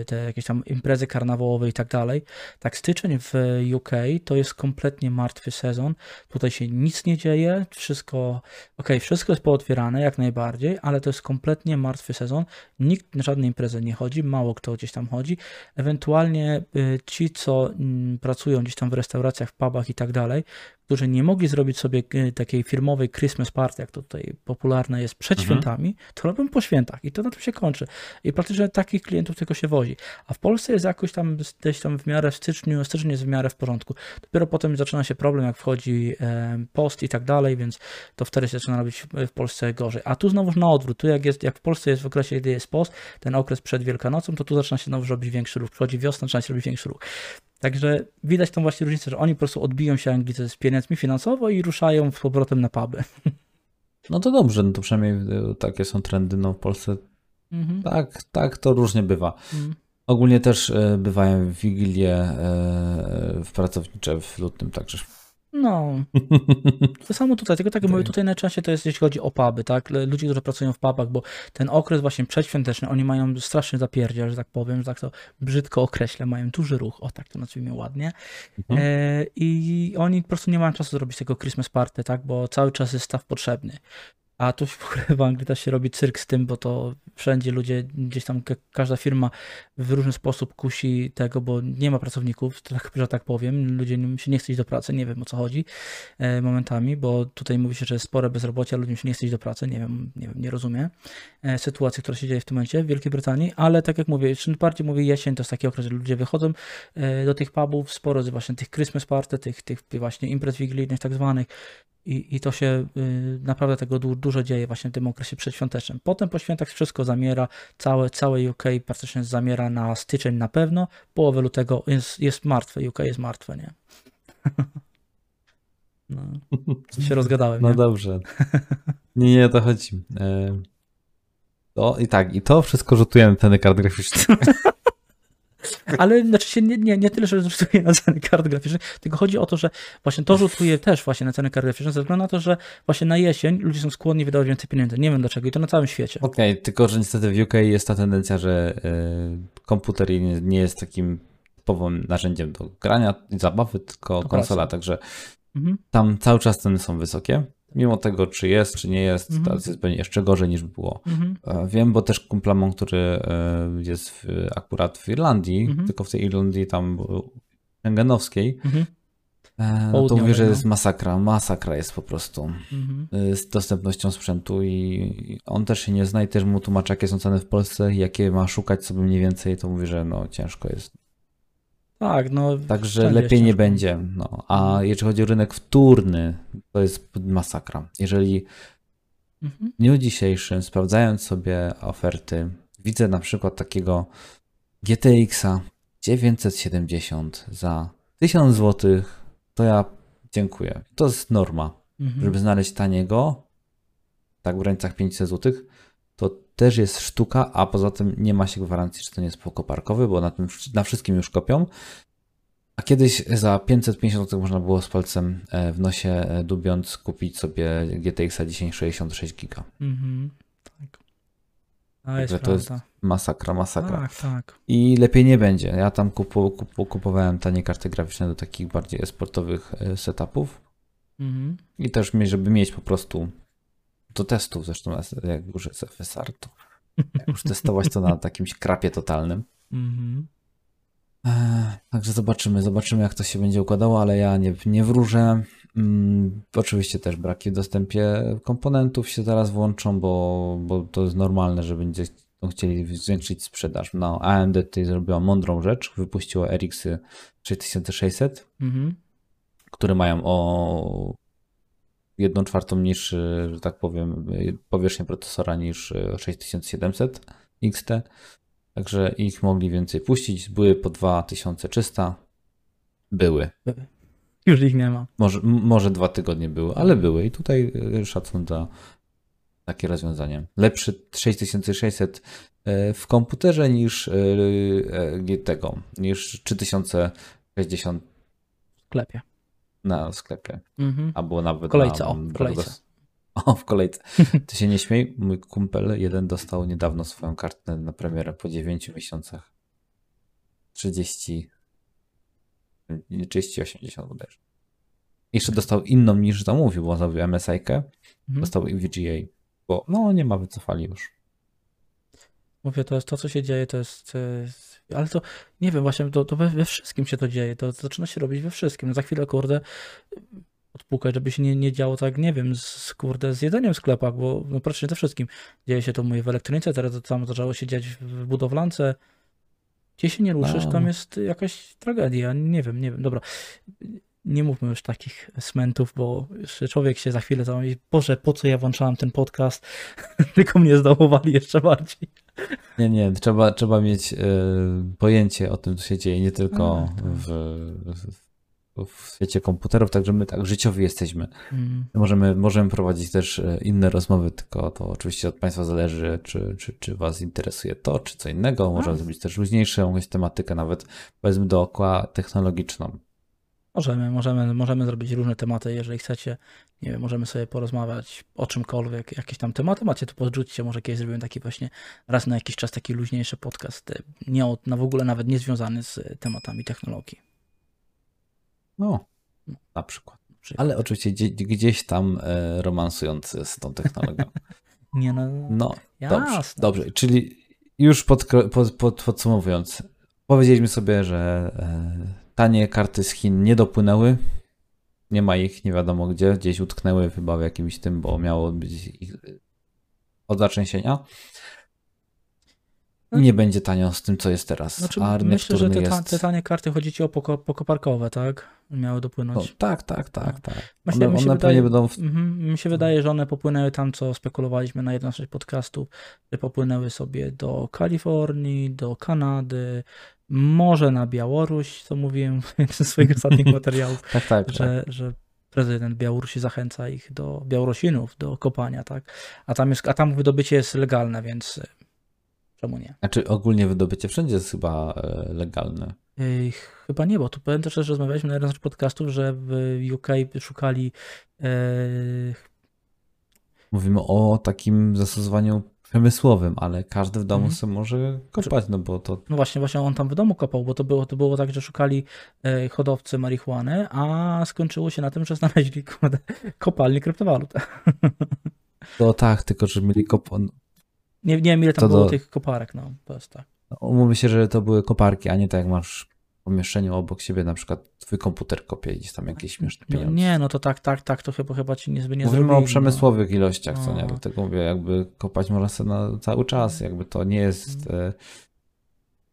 e, te jakieś tam imprezy karnawałowe i tak dalej, tak styczeń w UK to jest kompletnie martwy sezon, Tutaj się nic nie dzieje, wszystko, okej, wszystko jest pootwierane jak najbardziej, ale to jest kompletnie martwy sezon. Nikt na żadne imprezy nie chodzi, mało kto gdzieś tam chodzi. Ewentualnie y, ci, co mm, pracują gdzieś tam w restauracjach, w pubach i tak dalej, którzy nie mogli zrobić sobie y, takiej firmowej Christmas party, jak to tutaj popularne jest przed Mhm. świętami, to robią po świętach i to na tym się kończy. I praktycznie takich klientów tylko się wozi. A w Polsce jest jakoś tam gdzieś tam w miarę w styczniu, styczeń jest w miarę w porządku. Dopiero potem zaczyna się problem, jak wchodzi e, post i tak dalej, więc to wtedy się zaczyna robić w- Polsce gorzej. A tu znowuż na odwrót. Tu jak, jest, jak w Polsce jest w okresie, gdy jest post, ten okres przed Wielkanocą, to tu zaczyna się znowu robić większy ruch. Przychodzi wiosna, zaczyna się robić większy ruch. Także widać tą właśnie różnicę, że oni po prostu odbiją się Anglicy z pieniędzmi finansowo i ruszają z powrotem na puby. No to dobrze, no to przynajmniej y, takie są trendy. No w Polsce Mhm. Tak, tak, to różnie bywa. Mhm. Ogólnie też e, bywają wigilie e, w pracownicze w lutym, także. No, to samo tutaj, tylko tak jak mówię, tutaj najczęściej to jest jeśli chodzi o puby, tak? Ludzie, którzy pracują w pubach, bo ten okres właśnie przedświąteczny, oni mają straszny zapierdziel, że tak powiem, że tak to brzydko określę, mają duży ruch, o tak to nazwijmy ładnie. Mhm. E, I oni po prostu nie mają czasu zrobić tego Christmas party, tak? Bo cały czas jest staw potrzebny. A tu w ogóle w Anglii też się robi cyrk z tym, bo to wszędzie ludzie, gdzieś tam ka- każda firma w różny sposób kusi tego, bo nie ma pracowników, tak, że tak powiem. Ludzie się nie chce iść do pracy, nie wiem o co chodzi e, momentami, bo tutaj mówi się, że jest spore bezrobocie, ludziom się nie chce iść do pracy, nie wiem, nie wiem, nie rozumiem e, sytuacji, która się dzieje w tym momencie w Wielkiej Brytanii, ale tak jak mówię, czym bardziej mówię jesień, to jest taki okres, że ludzie wychodzą e, do tych pubów, sporo z właśnie tych Christmas party, tych, tych właśnie imprez wigilijnych tak zwanych i, i to się y, naprawdę tego du, dużo dzieje właśnie w tym okresie przedświątecznym. Potem po świętach wszystko zamiera, całe, całe UK praktycznie zamiera na styczeń na pewno, połowę lutego jest, jest martwe, UK jest martwe, nie? No, się rozgadałem, No nie? dobrze. Nie, nie, to chodzi. E, To i tak, i to wszystko rzutuje na ceny kart graficznych. Ale znaczy się nie, nie, nie tyle, że rzutuje na ceny kart graficznych, tylko chodzi o to, że właśnie to rzutuje też właśnie na ceny kart graficznych, ze względu na to, że właśnie na jesień ludzie są skłonni wydawać więcej pieniędzy. Nie wiem dlaczego i to na całym świecie. Okej, tylko że niestety w UK jest ta tendencja, że e, komputer nie, nie jest takim typowym narzędziem do grania i zabawy, tylko konsola, także Mhm. tam cały czas ceny są wysokie. Mimo tego, czy jest, czy nie jest, Mhm. teraz jest pewnie jeszcze gorzej niż było. Mhm. E, Wiem, bo też kumpla mam, który e, jest w, akurat w Irlandii, Mhm. tylko w tej Irlandii tam e, schengenowskiej, e, no to mówię, że no. jest masakra, masakra jest po prostu Mhm. z dostępnością sprzętu i on też się nie zna i też mu tłumaczy, jakie są ceny w Polsce, jakie ma szukać sobie mniej więcej, to mówi, że no ciężko jest. Tak, no. Także lepiej nie będzie. No. A jeżeli chodzi o rynek wtórny, to jest masakra. Jeżeli Mhm. w dniu dzisiejszym, sprawdzając sobie oferty, widzę na przykład takiego GTX-a 970 za 1000 zł, to ja dziękuję. To jest norma. Mhm. Żeby znaleźć taniego, tak w granicach 500 zł, też jest sztuka, a poza tym nie ma się gwarancji, że to nie jest pokoparkowy, bo na, tym, na wszystkim już kopią. A kiedyś za 550 zł można było z palcem e, w nosie e, dubiąc kupić sobie GTX 1066 giga. Mhm. Tak. A jest to jest masakra, masakra. Tak, tak. I lepiej nie będzie. Ja tam kupu, kupu, kupowałem tanie karty graficzne do takich bardziej sportowych e, setupów Mhm. i też żeby mieć po prostu do testów, zresztą jak już jest FSR, to już testować to na takim krapie totalnym. Mhm. Eee, Także zobaczymy, zobaczymy jak to się będzie układało, ale ja nie, nie wróżę. Mm, oczywiście też braki w dostępie komponentów się zaraz włączą, bo, bo to jest normalne, że będzie chcieli zwiększyć sprzedaż. No, AMD tutaj zrobiła mądrą rzecz, wypuściło RX 6600, Mhm. które mają o 1 czwartą niższy, że tak powiem, powierzchnię procesora niż 6700 XT. Także ich mogli więcej puścić. Były po 2300. Były. Już ich nie ma. Może, może dwa tygodnie były, ale były. I tutaj szacun za takie rozwiązanie. Lepszy 6600 e, w komputerze niż e, e, tego, niż 3060 W sklepie. Na sklepie. Mhm. Albo nawet W kolejce, na o, w kolejce. O, w kolejce. Ty się nie śmiej, mój kumpel jeden dostał niedawno swoją kartę na premierę po 9 miesiącach. 30, nie, 30, 80 bodajże. Jeszcze dostał inną niż zamówił, bo on zamówił MSI-kę, Mhm. dostał VGA, bo no nie ma, wycofali już. Mówię, to jest to, co się dzieje, to jest. Ale to nie wiem, właśnie to, to we, we wszystkim się to dzieje. To, zaczyna się robić we wszystkim. No za chwilę, kurde, odpukać, żeby się nie, nie działo tak, nie wiem, z, kurde, z jedzeniem w sklepach, bo no praktycznie ze wszystkim. Dzieje się to mówię, w elektronice, teraz to samo zaczęło się dziać w, budowlance. Gdzie się nie ruszysz, No. tam jest jakaś tragedia. Nie wiem, nie wiem. Dobra. Nie mówmy już takich smentów, bo człowiek się za chwilę tam mówi, Boże, po co ja włączałem ten podcast? Tylko mnie zdołowali jeszcze bardziej. Nie, nie, trzeba, trzeba mieć e, pojęcie o tym, co się dzieje, nie tylko Tak, tak. w, w, w świecie komputerów, także my tak życiowi jesteśmy. Mm. Możemy, możemy prowadzić też e, inne rozmowy, tylko to oczywiście od Państwa zależy, czy, czy, czy Was interesuje to, czy co innego. Możemy A. zrobić też luźniejszą jakąś tematykę, nawet powiedzmy dookoła technologiczną. Możemy, możemy, możemy zrobić różne tematy, jeżeli chcecie. Nie wiem, możemy sobie porozmawiać o czymkolwiek, jakieś tam tematy macie, to podrzućcie, może kiedyś zrobimy taki właśnie raz na jakiś czas taki luźniejszy podcast, e, nie od, no w ogóle nawet nie związany z e, tematami technologii. No, na przykład. Przykład. Ale oczywiście gdzie, gdzieś tam e, romansujący z tą technologią. Nie no, No, dobrze, jasne. dobrze. Czyli już pod, pod, pod, podsumowując, powiedzieliśmy sobie, że e, tanie karty z Chin nie dopłynęły. Nie ma ich, nie wiadomo gdzie, gdzieś utknęły chyba w jakimś tym, bo miało być ich od zatrzęsienia. No. Nie będzie tanio z tym, co jest teraz. Znaczy, A rynek myślę, że te, ta, te tanie karty chodzi ci o poko, pokoparkowe, tak? Miały No, dopłynąć. tak, tak, tak, tak. Myślę- One, mi się wydaje- będą w Mhm, mi się wydaje, że one popłynęły tam, co spekulowaliśmy na jednym z naszych podcastów, że popłynęły sobie do Kalifornii, do Kanady, może na Białoruś, co mówiłem w swoich ostatnich materiałów, Tak, tak, tak. że, że prezydent Białorusi zachęca ich do Białorusinów do kopania, tak? A tam, jest, a tam wydobycie jest legalne, więc czemu nie? Znaczy ogólnie wydobycie wszędzie jest chyba e, legalne. Ej, chyba nie, bo tu pamiętam, że rozmawialiśmy na jednym z podcastów, że w UK szukali e, Mówimy o takim zastosowaniu przemysłowym, ale każdy w domu Mhm. sobie może kopać, no bo to No właśnie, właśnie on tam w domu kopał, bo to było, to było tak, że szukali e, hodowcy marihuany, a skończyło się na tym, że znaleźli kurde, kopalnię kryptowalut. To tak, tylko że mieli kop... Nie, nie wiem, ile tam To było do- tych koparek, no to jest tak. Umówmy się, że to były koparki, a nie tak jak masz w pomieszczeniu obok siebie, na przykład twój komputer kopie i gdzieś tam jakieś śmieszne No, pieniądze. nie, no to tak, tak, tak, to chyba, chyba ci nie, nie Mówimy zrobili, o no. przemysłowych ilościach, co nie? No. Dlatego mówię, jakby kopać można sobie na cały czas, jakby to nie jest... E...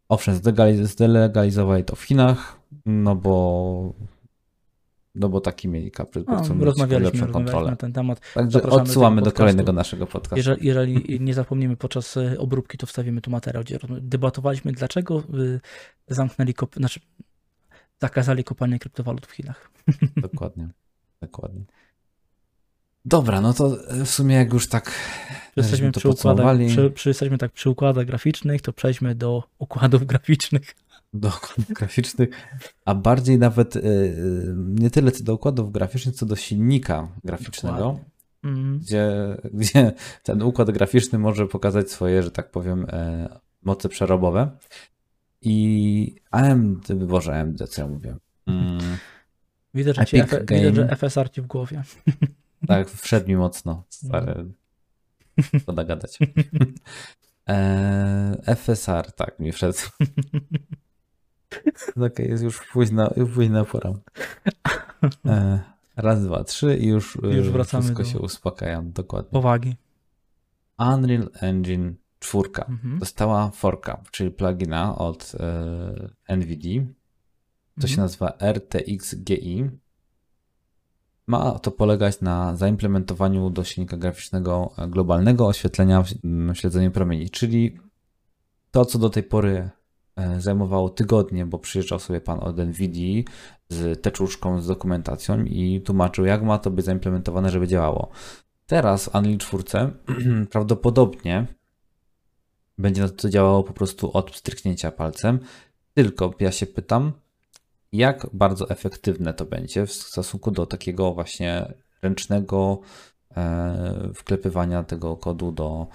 Owszem, zdelegaliz- zdelegalizowali to w Chinach, no bo... No bo taki mieli kaprys, bo No, chcą mieć rozmawialiśmy, lepszą rozmawialiśmy kontrolę. na ten temat. Także Zapraszamy do odsyłamy tego do kolejnego naszego podcastu. Jeżeli, jeżeli nie zapomnimy podczas e, obróbki, to wstawimy tu materiał, gdzie debatowaliśmy, dlaczego y, zamknęli, kop... znaczy zakazali kopalnie kryptowalut w Chinach. Dokładnie. Dokładnie. Dobra, no to w sumie jak już tak Jesteśmy przy, układach, przy, przy, jesteśmy tak przy układach graficznych, to przejdźmy do układów graficznych. Do układów graficznych, a bardziej nawet y, y, nie tyle co do układów graficznych, co do silnika graficznego, Dokładnie. Mm. gdzie, gdzie ten układ graficzny może pokazać swoje, że tak powiem, e, moce przerobowe. I AMD, Boże AMD, co ja mówię? Mm, Widzę, że, ci F, widzę, że Game. FSR ci w głowie. tak, wszedł mi mocno. Stary. Szkoda gadać. E, FSR, tak, mi wszedł. Okej, jest już późna, późna pora. E, raz, dwa, trzy i już, e, Już wracamy wszystko do- się uspokaja. Dokładnie. Powagi. Unreal Engine 4 Mhm. dostała forka, czyli plugina od e, NVIDIA. To się Mhm. nazywa RTX GI. Ma to polegać na zaimplementowaniu do silnika graficznego e, globalnego oświetlenia śledzeniu promieni, czyli to, co do tej pory zajmowało tygodnie, bo przyjeżdżał sobie pan od NVIDIA z teczuszką, z dokumentacją i tłumaczył, jak ma to być zaimplementowane, żeby działało. Teraz w Unreal 4 prawdopodobnie będzie to działało po prostu od stryknięcia palcem, tylko ja się pytam, jak bardzo efektywne to będzie w stosunku do takiego właśnie ręcznego e, wklepywania tego kodu do,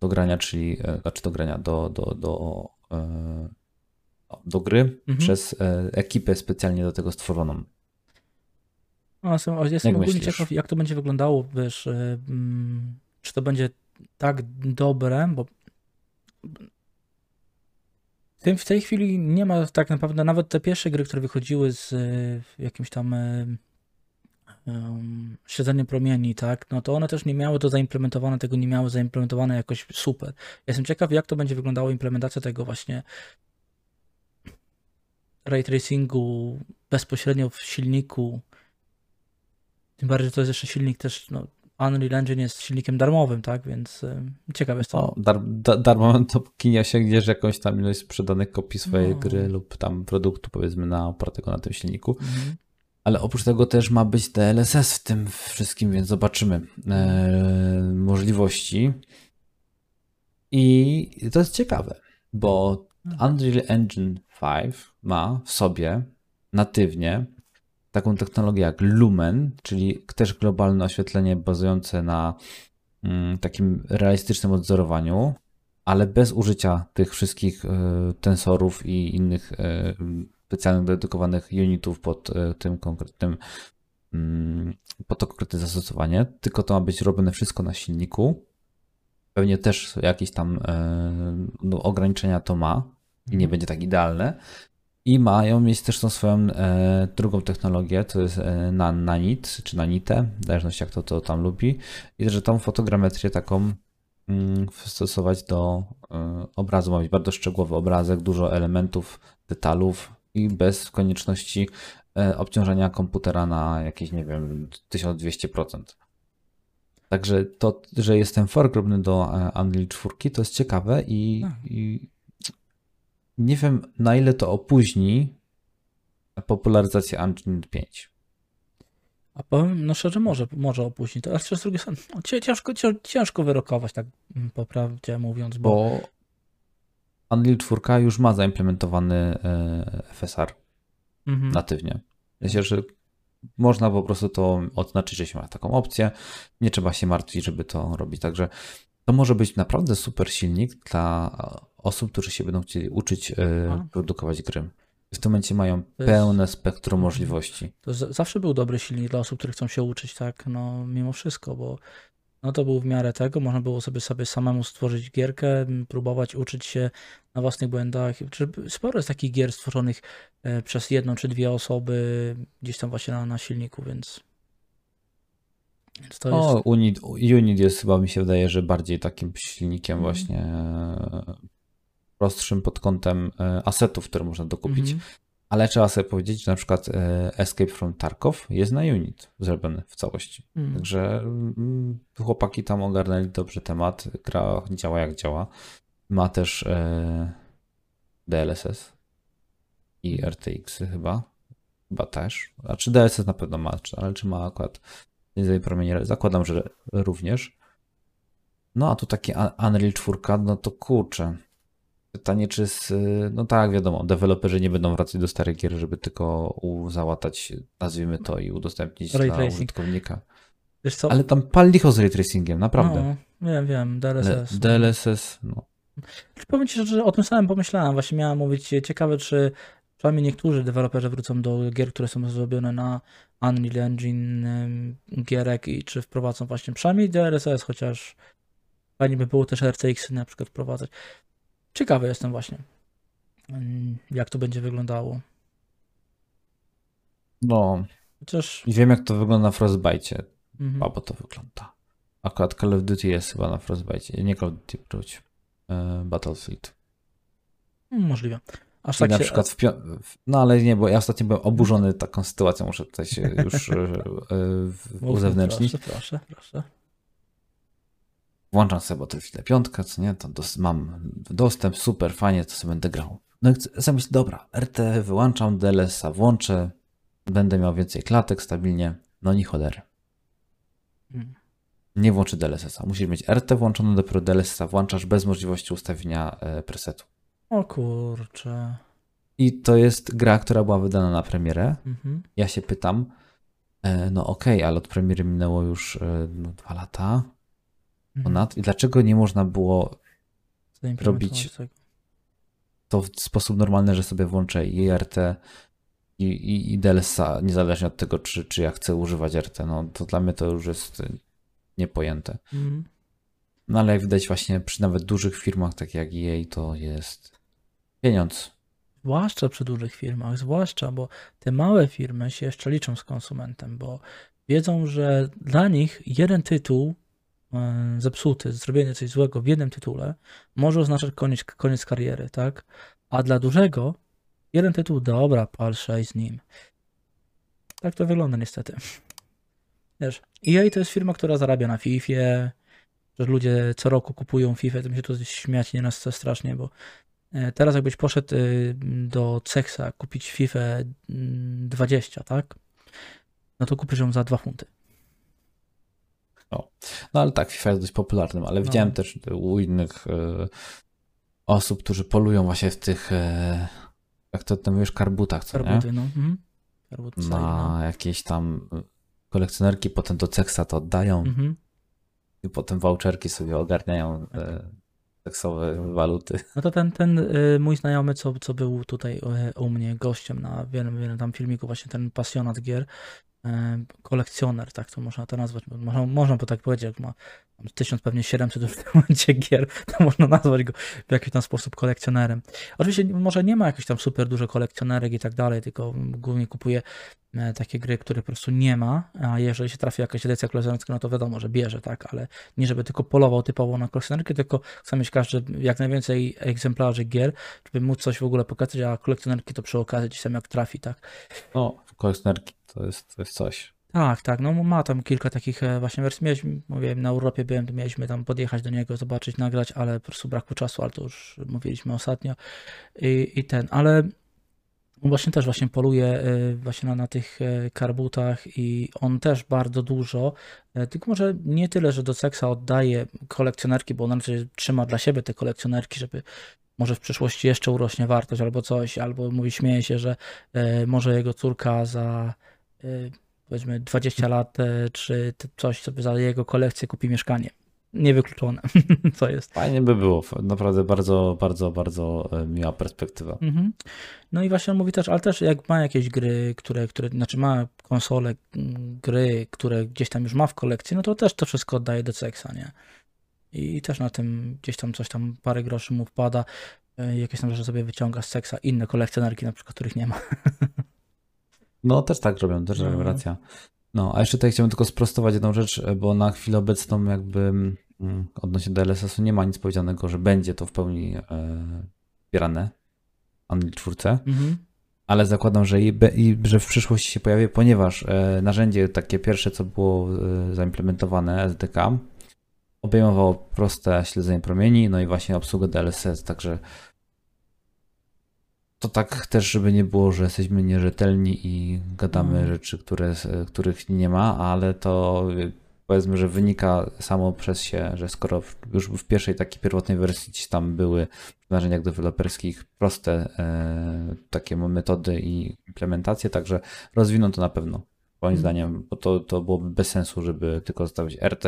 do grania, czyli e, znaczy do grania, do, do, do, e, do gry Mhm. przez e, ekipę specjalnie do tego stworzoną. No, jestem, jestem Jak ogólnie myślisz? ciekaw, jak to będzie wyglądało, wiesz, y, mm, czy to będzie tak dobre, bo w, tej chwili nie ma tak naprawdę, nawet te pierwsze gry, które wychodziły z jakimś tam um, śledzeniem promieni, tak, no to one też nie miały to zaimplementowane, tego nie miały zaimplementowane jakoś super. Jestem ciekaw, jak to będzie wyglądało implementacja tego właśnie ray tracingu bezpośrednio w silniku. Tym bardziej, że to jest jeszcze silnik też, no, Unreal Engine jest silnikiem darmowym, tak, więc y, ciekaw jestem. O, dar, da, darmo to kinie osiągniesz jakąś tam ilość sprzedanych kopii swojej No. gry lub tam produktu powiedzmy na opartego na tym silniku. Mhm. Ale oprócz tego też ma być DLSS w tym wszystkim, więc zobaczymy e, możliwości. I to jest ciekawe, bo Unreal Engine 5 ma w sobie natywnie taką technologię jak Lumen, czyli też globalne oświetlenie bazujące na mm, takim realistycznym odzorowaniu, ale bez użycia tych wszystkich y, tensorów i innych y, specjalnych dedykowanych unitów pod y, tym konkretnym mm, pod to konkretne zastosowanie, tylko to ma być robione wszystko na silniku. Pewnie też jakieś tam no, ograniczenia to ma i nie mhm. będzie tak idealne, i mają mieć też tą swoją e, drugą technologię, to jest e, na, nanit, czy nanite, w zależności jak to, to tam lubi. I że tą fotogrametrię taką mm, stosować do e, obrazu. Ma być bardzo szczegółowy obrazek, dużo elementów, detalów i bez konieczności e, obciążenia komputera na jakieś, nie wiem, 1200%. Także to, że jestem fork robiony do e, Unreal 4, to jest ciekawe i, tak. i nie wiem, na ile to opóźni popularyzację Unreal 5. A powiem, no szczerze, może, może opóźnić. Ale z drugiej strony, no, ciężko, ciężko wyrokować, tak mm, po prawdzie mówiąc, bo... bo Unreal 4 już ma zaimplementowany e, FSR mhm. natywnie. Myślę, że można po prostu to odznaczyć, że się ma taką opcję. Nie trzeba się martwić, żeby to robić. Także to może być naprawdę super silnik dla osób, którzy się będą chcieli uczyć e, produkować gry. W tym momencie mają pełne spektrum możliwości. To zawsze był dobry silnik dla osób, które chcą się uczyć, tak, no mimo wszystko, bo no to był w miarę tego, można było sobie sobie samemu stworzyć gierkę, próbować uczyć się na własnych błędach. Sporo jest takich gier stworzonych e, przez jedną czy dwie osoby gdzieś tam właśnie na, na silniku, więc to o, jest... Unit, Unit jest chyba mi się wydaje, że bardziej takim silnikiem mm. właśnie e, prostszym pod kątem e, asetów, które można dokupić. Mm. Ale trzeba sobie powiedzieć, że na przykład e, Escape from Tarkov jest na Unit zrobiony w całości. Mm. Także mm, chłopaki tam ogarnęli dobrze temat. Gra działa jak działa. Ma też DLSS i RTX chyba. Chyba też. A czy DLSS na pewno ma, ale czy ma akurat zakładam, że również. No a tu taki Unreal 4, no to kurczę. Pytanie, czy z, no tak, wiadomo, deweloperzy nie będą wracać do starych gier, żeby tylko załatać, nazwijmy to, i udostępnić ray dla tracing. użytkownika. Wiesz co? Ale tam pal licho z ray tracingiem, naprawdę. No, wiem, wiem, DLSS. DLSS, no. Powiem Ci, że o tym samym pomyślałem. Właśnie miałem mówić, ciekawe, czy przynajmniej niektórzy deweloperzy wrócą do gier, które są zrobione na Unreal Engine gierek i czy wprowadzą właśnie przynajmniej DLSS, chociaż fajnie by było też RTX na przykład wprowadzać. Ciekawy jestem właśnie, jak to będzie wyglądało. No, Chociaż... I wiem jak to wygląda na Frostbite. Mhm. Albo to wygląda. Akurat Call of Duty jest chyba na Frostbite. Nie Call of Duty, wróć. E, Battlefield. Możliwe. Aż tak na się... przykład w No ale nie, bo ja ostatnio byłem oburzony taką sytuacją, muszę tutaj się już e, e, uzewnętrznić. Proszę, proszę, proszę. Włączam sobie Battlefield 5, co nie, to dos mam dostęp, super, fajnie, to sobie będę grał. No i zamiast, dobra, RT wyłączam, DLS-a włączę, będę miał więcej klatek stabilnie, no nie cholery. Hmm. Nie włączy DLSS-a. Musisz mieć RT włączone, dopiero DLSS-a włączasz bez możliwości ustawienia e, presetu. O kurczę. I to jest gra, która była wydana na premierę. Mhm. Ja się pytam, e, no okej, okay, ale od premiery minęło już e, no, dwa lata. Ponad. I dlaczego nie można było robić to w sposób normalny, że sobie włączę IRT i, i, i DLSA, niezależnie od tego, czy, czy ja chcę używać RT. No to dla mnie to już jest niepojęte. Mhm. No ale jak widać właśnie przy nawet dużych firmach, tak jak EA, to jest pieniądz. Zwłaszcza przy dużych firmach, zwłaszcza, bo te małe firmy się jeszcze liczą z konsumentem, bo wiedzą, że dla nich jeden tytuł zepsuty, zrobienie coś złego w jednym tytule może oznaczać koniec, koniec kariery, tak? A dla dużego jeden tytuł, dobra, pal z nim. Tak to wygląda niestety. Wiesz, EA to jest firma, która zarabia na FIFA, że ludzie co roku kupują FIFA, to mi się tu śmiać nie nas strasznie, bo E, teraz jakbyś poszedł y, do Cexa kupić FIFA 20, mm, tak? no to kupisz ją za 2 funty. No ale tak, FIFA jest dość popularnym, ale No. widziałem też u innych e, osób, którzy polują właśnie w tych, e, jak to tam mówisz, karbutach, co nie? Karbuty, no. Mhm. Karbuty side, no. Na jakieś tam e, kolekcjonerki, potem do Ceksa to oddają Mhm. i potem voucherki sobie ogarniają e, seksowe waluty. No to ten, ten y, mój znajomy, co, co był tutaj y, u mnie gościem na wiele, wiele tam filmików, właśnie ten pasjonat gier, y, kolekcjoner, tak to można to nazwać, można, można by tak powiedzieć, jak ma tam 1000, pewnie 700 już w tym momencie gier, to można nazwać go w jakiś tam sposób kolekcjonerem. Oczywiście może nie ma jakichś tam super dużo kolekcjonerek i tak dalej, tylko głównie kupuje takie gry, które po prostu nie ma, a jeżeli się trafi jakaś edycja kolekcjonerska, no to wiadomo, że bierze, tak, ale nie żeby tylko polował typowo na kolekcjonerkę, tylko chce mieć każdy jak najwięcej egzemplarzy gier, żeby móc coś w ogóle pokazać, a kolekcjonerki to przy okazji gdzieś tam jak trafi, tak. No, kolekcjonerki to jest, to jest coś. Tak, tak, no ma tam kilka takich e, właśnie wersji. Mieliśmy, mówię, na Europie byłem, mieliśmy tam podjechać do niego, zobaczyć, nagrać, ale po prostu brakło czasu, ale to już mówiliśmy ostatnio. I, i ten, ale właśnie też właśnie poluje e, właśnie na, na tych e, karbutach i on też bardzo dużo, tylko może nie tyle, że do seksa oddaje kolekcjonerki, bo on raczej trzyma dla siebie te kolekcjonerki, żeby może w przyszłości jeszcze urośnie wartość albo coś, albo mówi, śmieje się, że e, może jego córka za e, powiedzmy 20 lat, e, czy coś sobie za jego kolekcję kupi mieszkanie. Niewykluczone, co jest. Fajnie by było, naprawdę bardzo, bardzo, bardzo miła perspektywa. Mhm. No i właśnie on mówi też, ale też jak ma jakieś gry, które, które znaczy ma konsole, gry, które gdzieś tam już ma w kolekcji, no to też to wszystko oddaje do seksa, nie? I też na tym gdzieś tam coś tam parę groszy mu wpada, e, jakieś tam rzeczy sobie wyciąga z seksa, inne kolekcjonerki na przykład, których nie ma. No też tak robią, też robią, No. racja. No, a jeszcze tutaj chciałbym tylko sprostować jedną rzecz, bo na chwilę obecną jakby mm, odnośnie DLSS-u nie ma nic powiedzianego, że będzie to w pełni e, wspierane Unreal 4, Mhm. ale zakładam, że, i, i, że w przyszłości się pojawi, ponieważ e, narzędzie takie pierwsze, co było e, zaimplementowane, SDK, obejmowało proste śledzenie promieni, no i właśnie obsługę DLSS, także to tak też, żeby nie było, że jesteśmy nierzetelni i gadamy Mhm. rzeczy, które, których nie ma, ale to y, powiedzmy, że wynika samo przez się, że skoro już w pierwszej takiej pierwotnej wersji gdzieś tam były w narzędziach deweloperskich proste e, takie metody i implementacje, także rozwiną to na pewno. Moim Mhm. zdaniem, bo to, to byłoby bez sensu, żeby tylko zostawić RT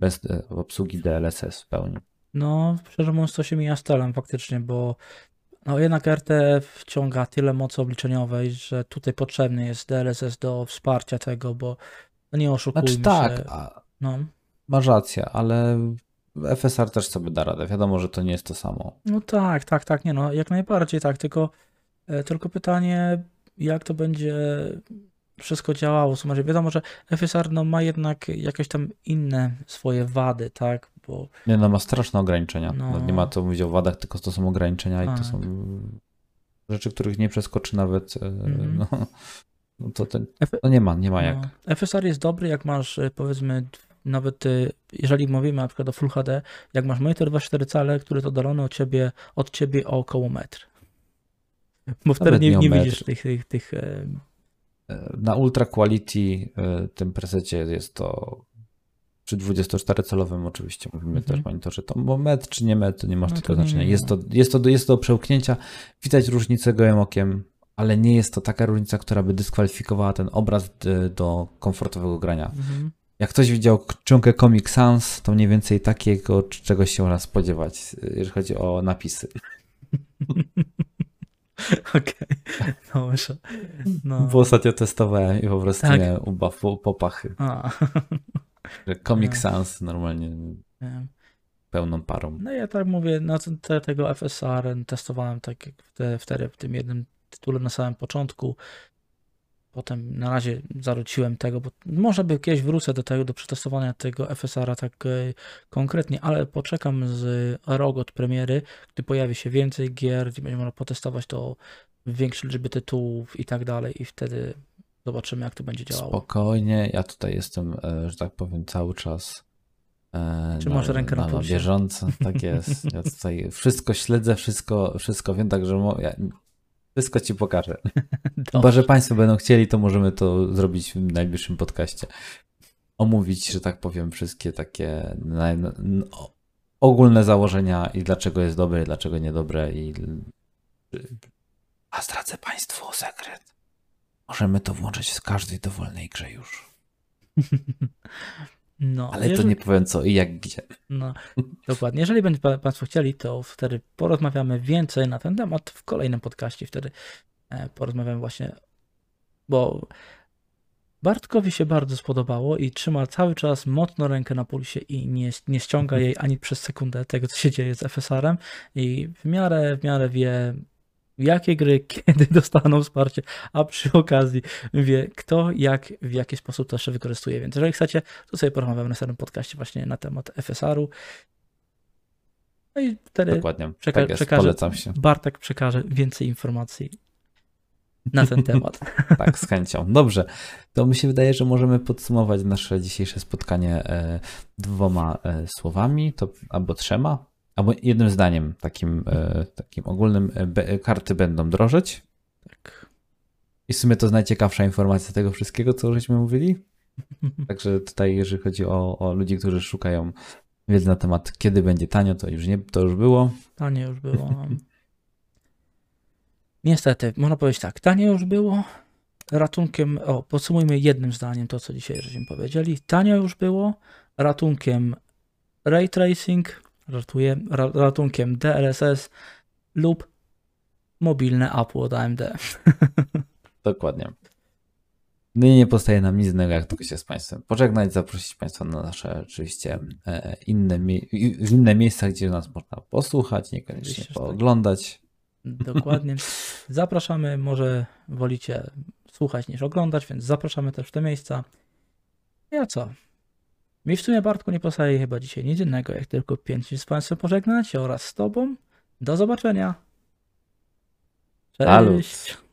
bez e, obsługi DLSS w pełni. No, szczerze mówiąc, to się mija z celem faktycznie, bo no jednak RT wciąga tyle mocy obliczeniowej, że tutaj potrzebny jest DLSS do wsparcia tego, bo no nie oszukujmy Znaczy tak, się. a, No, masz rację, ale FSR też sobie da radę. Wiadomo, że to nie jest to samo. no tak, tak, tak, nie no, jak najbardziej tak, tylko, e, tylko pytanie, jak to będzie wszystko działało. Sumie wiadomo, że FSR no, ma jednak jakieś tam inne swoje wady, tak, bo Nie no, ma straszne ograniczenia. No. No. Nie ma to mówić o wadach, tylko to są ograniczenia i Tak. to są rzeczy, których nie przeskoczy nawet. e, Mhm. No, no to, ten, F- no nie ma, nie ma jak. No, FSR jest dobry, jak masz y, powiedzmy nawet y, jeżeli mówimy na przykład o Full HD, jak masz monitor 2,4 cale, który jest oddalony od ciebie, od ciebie o około metr. Bo wtedy nie, nie widzisz tych, tych, tych e, E, Na ultra quality e, tym presecie jest to przy 24-calowym oczywiście mówimy Mhm. też monitorze, to bo metr czy nie metr, to nie ma No to nie, znaczenia. Jest to, jest, to, jest to do przełknięcia, widać różnicę gołym okiem, ale nie jest to taka różnica, która by dyskwalifikowała ten obraz e, do komfortowego grania. mhm. Jak ktoś widział czcionkę Comic Sans, to mniej więcej takiego czegoś się można spodziewać, e, jeżeli chodzi o napisy. Okej, dobrze. No. Bo ostatnio testowałem i po prostu Tak. miałem ubaw po- popachy. A, Comic No. Sans normalnie wiem. pełną parą. No ja tak mówię, no to- te, tego FSR testowałem tak jak w te, wtedy w tym jednym tytule na samym początku. Potem na razie zarzuciłem tego, bo może by kiedyś wrócę do tego, do przetestowania tego FSR-a tak e, konkretnie, ale poczekam z rok od premiery, gdy pojawi się więcej gier, gdzie będzie można potestować to w większej liczbie tytułów i tak dalej i wtedy zobaczymy jak to będzie działało. Spokojnie, ja tutaj jestem, e, że tak powiem, cały czas e, Czy masz rękę na pulsie? bieżąco. Tak jest. Ja tutaj wszystko śledzę, wszystko, wszystko wiem, także ja Wszystko ci pokażę. Dobrze. Chyba, że Państwo będą chcieli, to możemy to zrobić w najbliższym podcaście. Omówić, że tak powiem, wszystkie takie naj- ogólne założenia i dlaczego jest dobre, i dlaczego niedobre. I... A zdradzę Państwu sekret. Możemy to włączyć w każdej dowolnej grze już. No, Ale to jeżeli- nie powiem co i jak gdzie. No, dokładnie. Jeżeli będzie pa- Państwo chcieli, to wtedy porozmawiamy więcej na ten temat w kolejnym podcaście. Wtedy e, porozmawiamy właśnie, bo Bartkowi się bardzo spodobało i trzyma cały czas mocno rękę na pulsie i nie, nie ściąga jej ani przez sekundę tego, co się dzieje z FSR-em i w miarę, w miarę wie, jakie gry, kiedy dostaną wsparcie, a przy okazji wie, kto, jak, w jaki sposób to jeszcze wykorzystuje. Więc jeżeli chcecie, to sobie porozmawiamy na następnym podcaście właśnie na temat FSR-u. No i wtedy Dokładnie. przeka- tak jest, przekażę- polecam się. Bartek przekaże więcej informacji na ten temat. Tak, z chęcią. Dobrze, to mi się wydaje, że możemy podsumować nasze dzisiejsze spotkanie e, dwoma e, słowami, to, albo trzema, albo jednym zdaniem takim, e, takim ogólnym. E, karty będą drożeć. Tak. I w sumie to jest najciekawsza informacja tego wszystkiego, co żeśmy mówili. Także tutaj, jeżeli chodzi o, o ludzi, którzy szukają wiedzy na temat, kiedy będzie tanio, to już nie, to już było. Tanie już było. no. Niestety, można powiedzieć tak, tanie już było. Ratunkiem, o, podsumujmy jednym zdaniem to, co dzisiaj żeśmy powiedzieli. Tanio już było. Ratunkiem ray tracing, ratuje, ra, ratunkiem DLSS lub mobilne Apple od AMD. Dokładnie. No i nie pozostaje nam nic innego, jak tylko się z Państwem pożegnać, zaprosić Państwa na nasze oczywiście e, inne, mie- w inne miejsca, gdzie nas można posłuchać, niekoniecznie że tak. pooglądać. Dokładnie. Zapraszamy, może wolicie słuchać niż oglądać, więc zapraszamy też w te miejsca. I a co? Mi w sumie Bartku nie pozostaje chyba dzisiaj nic innego, jak tylko pięć z Państwem pożegnać oraz z Tobą. Do zobaczenia. Cześć.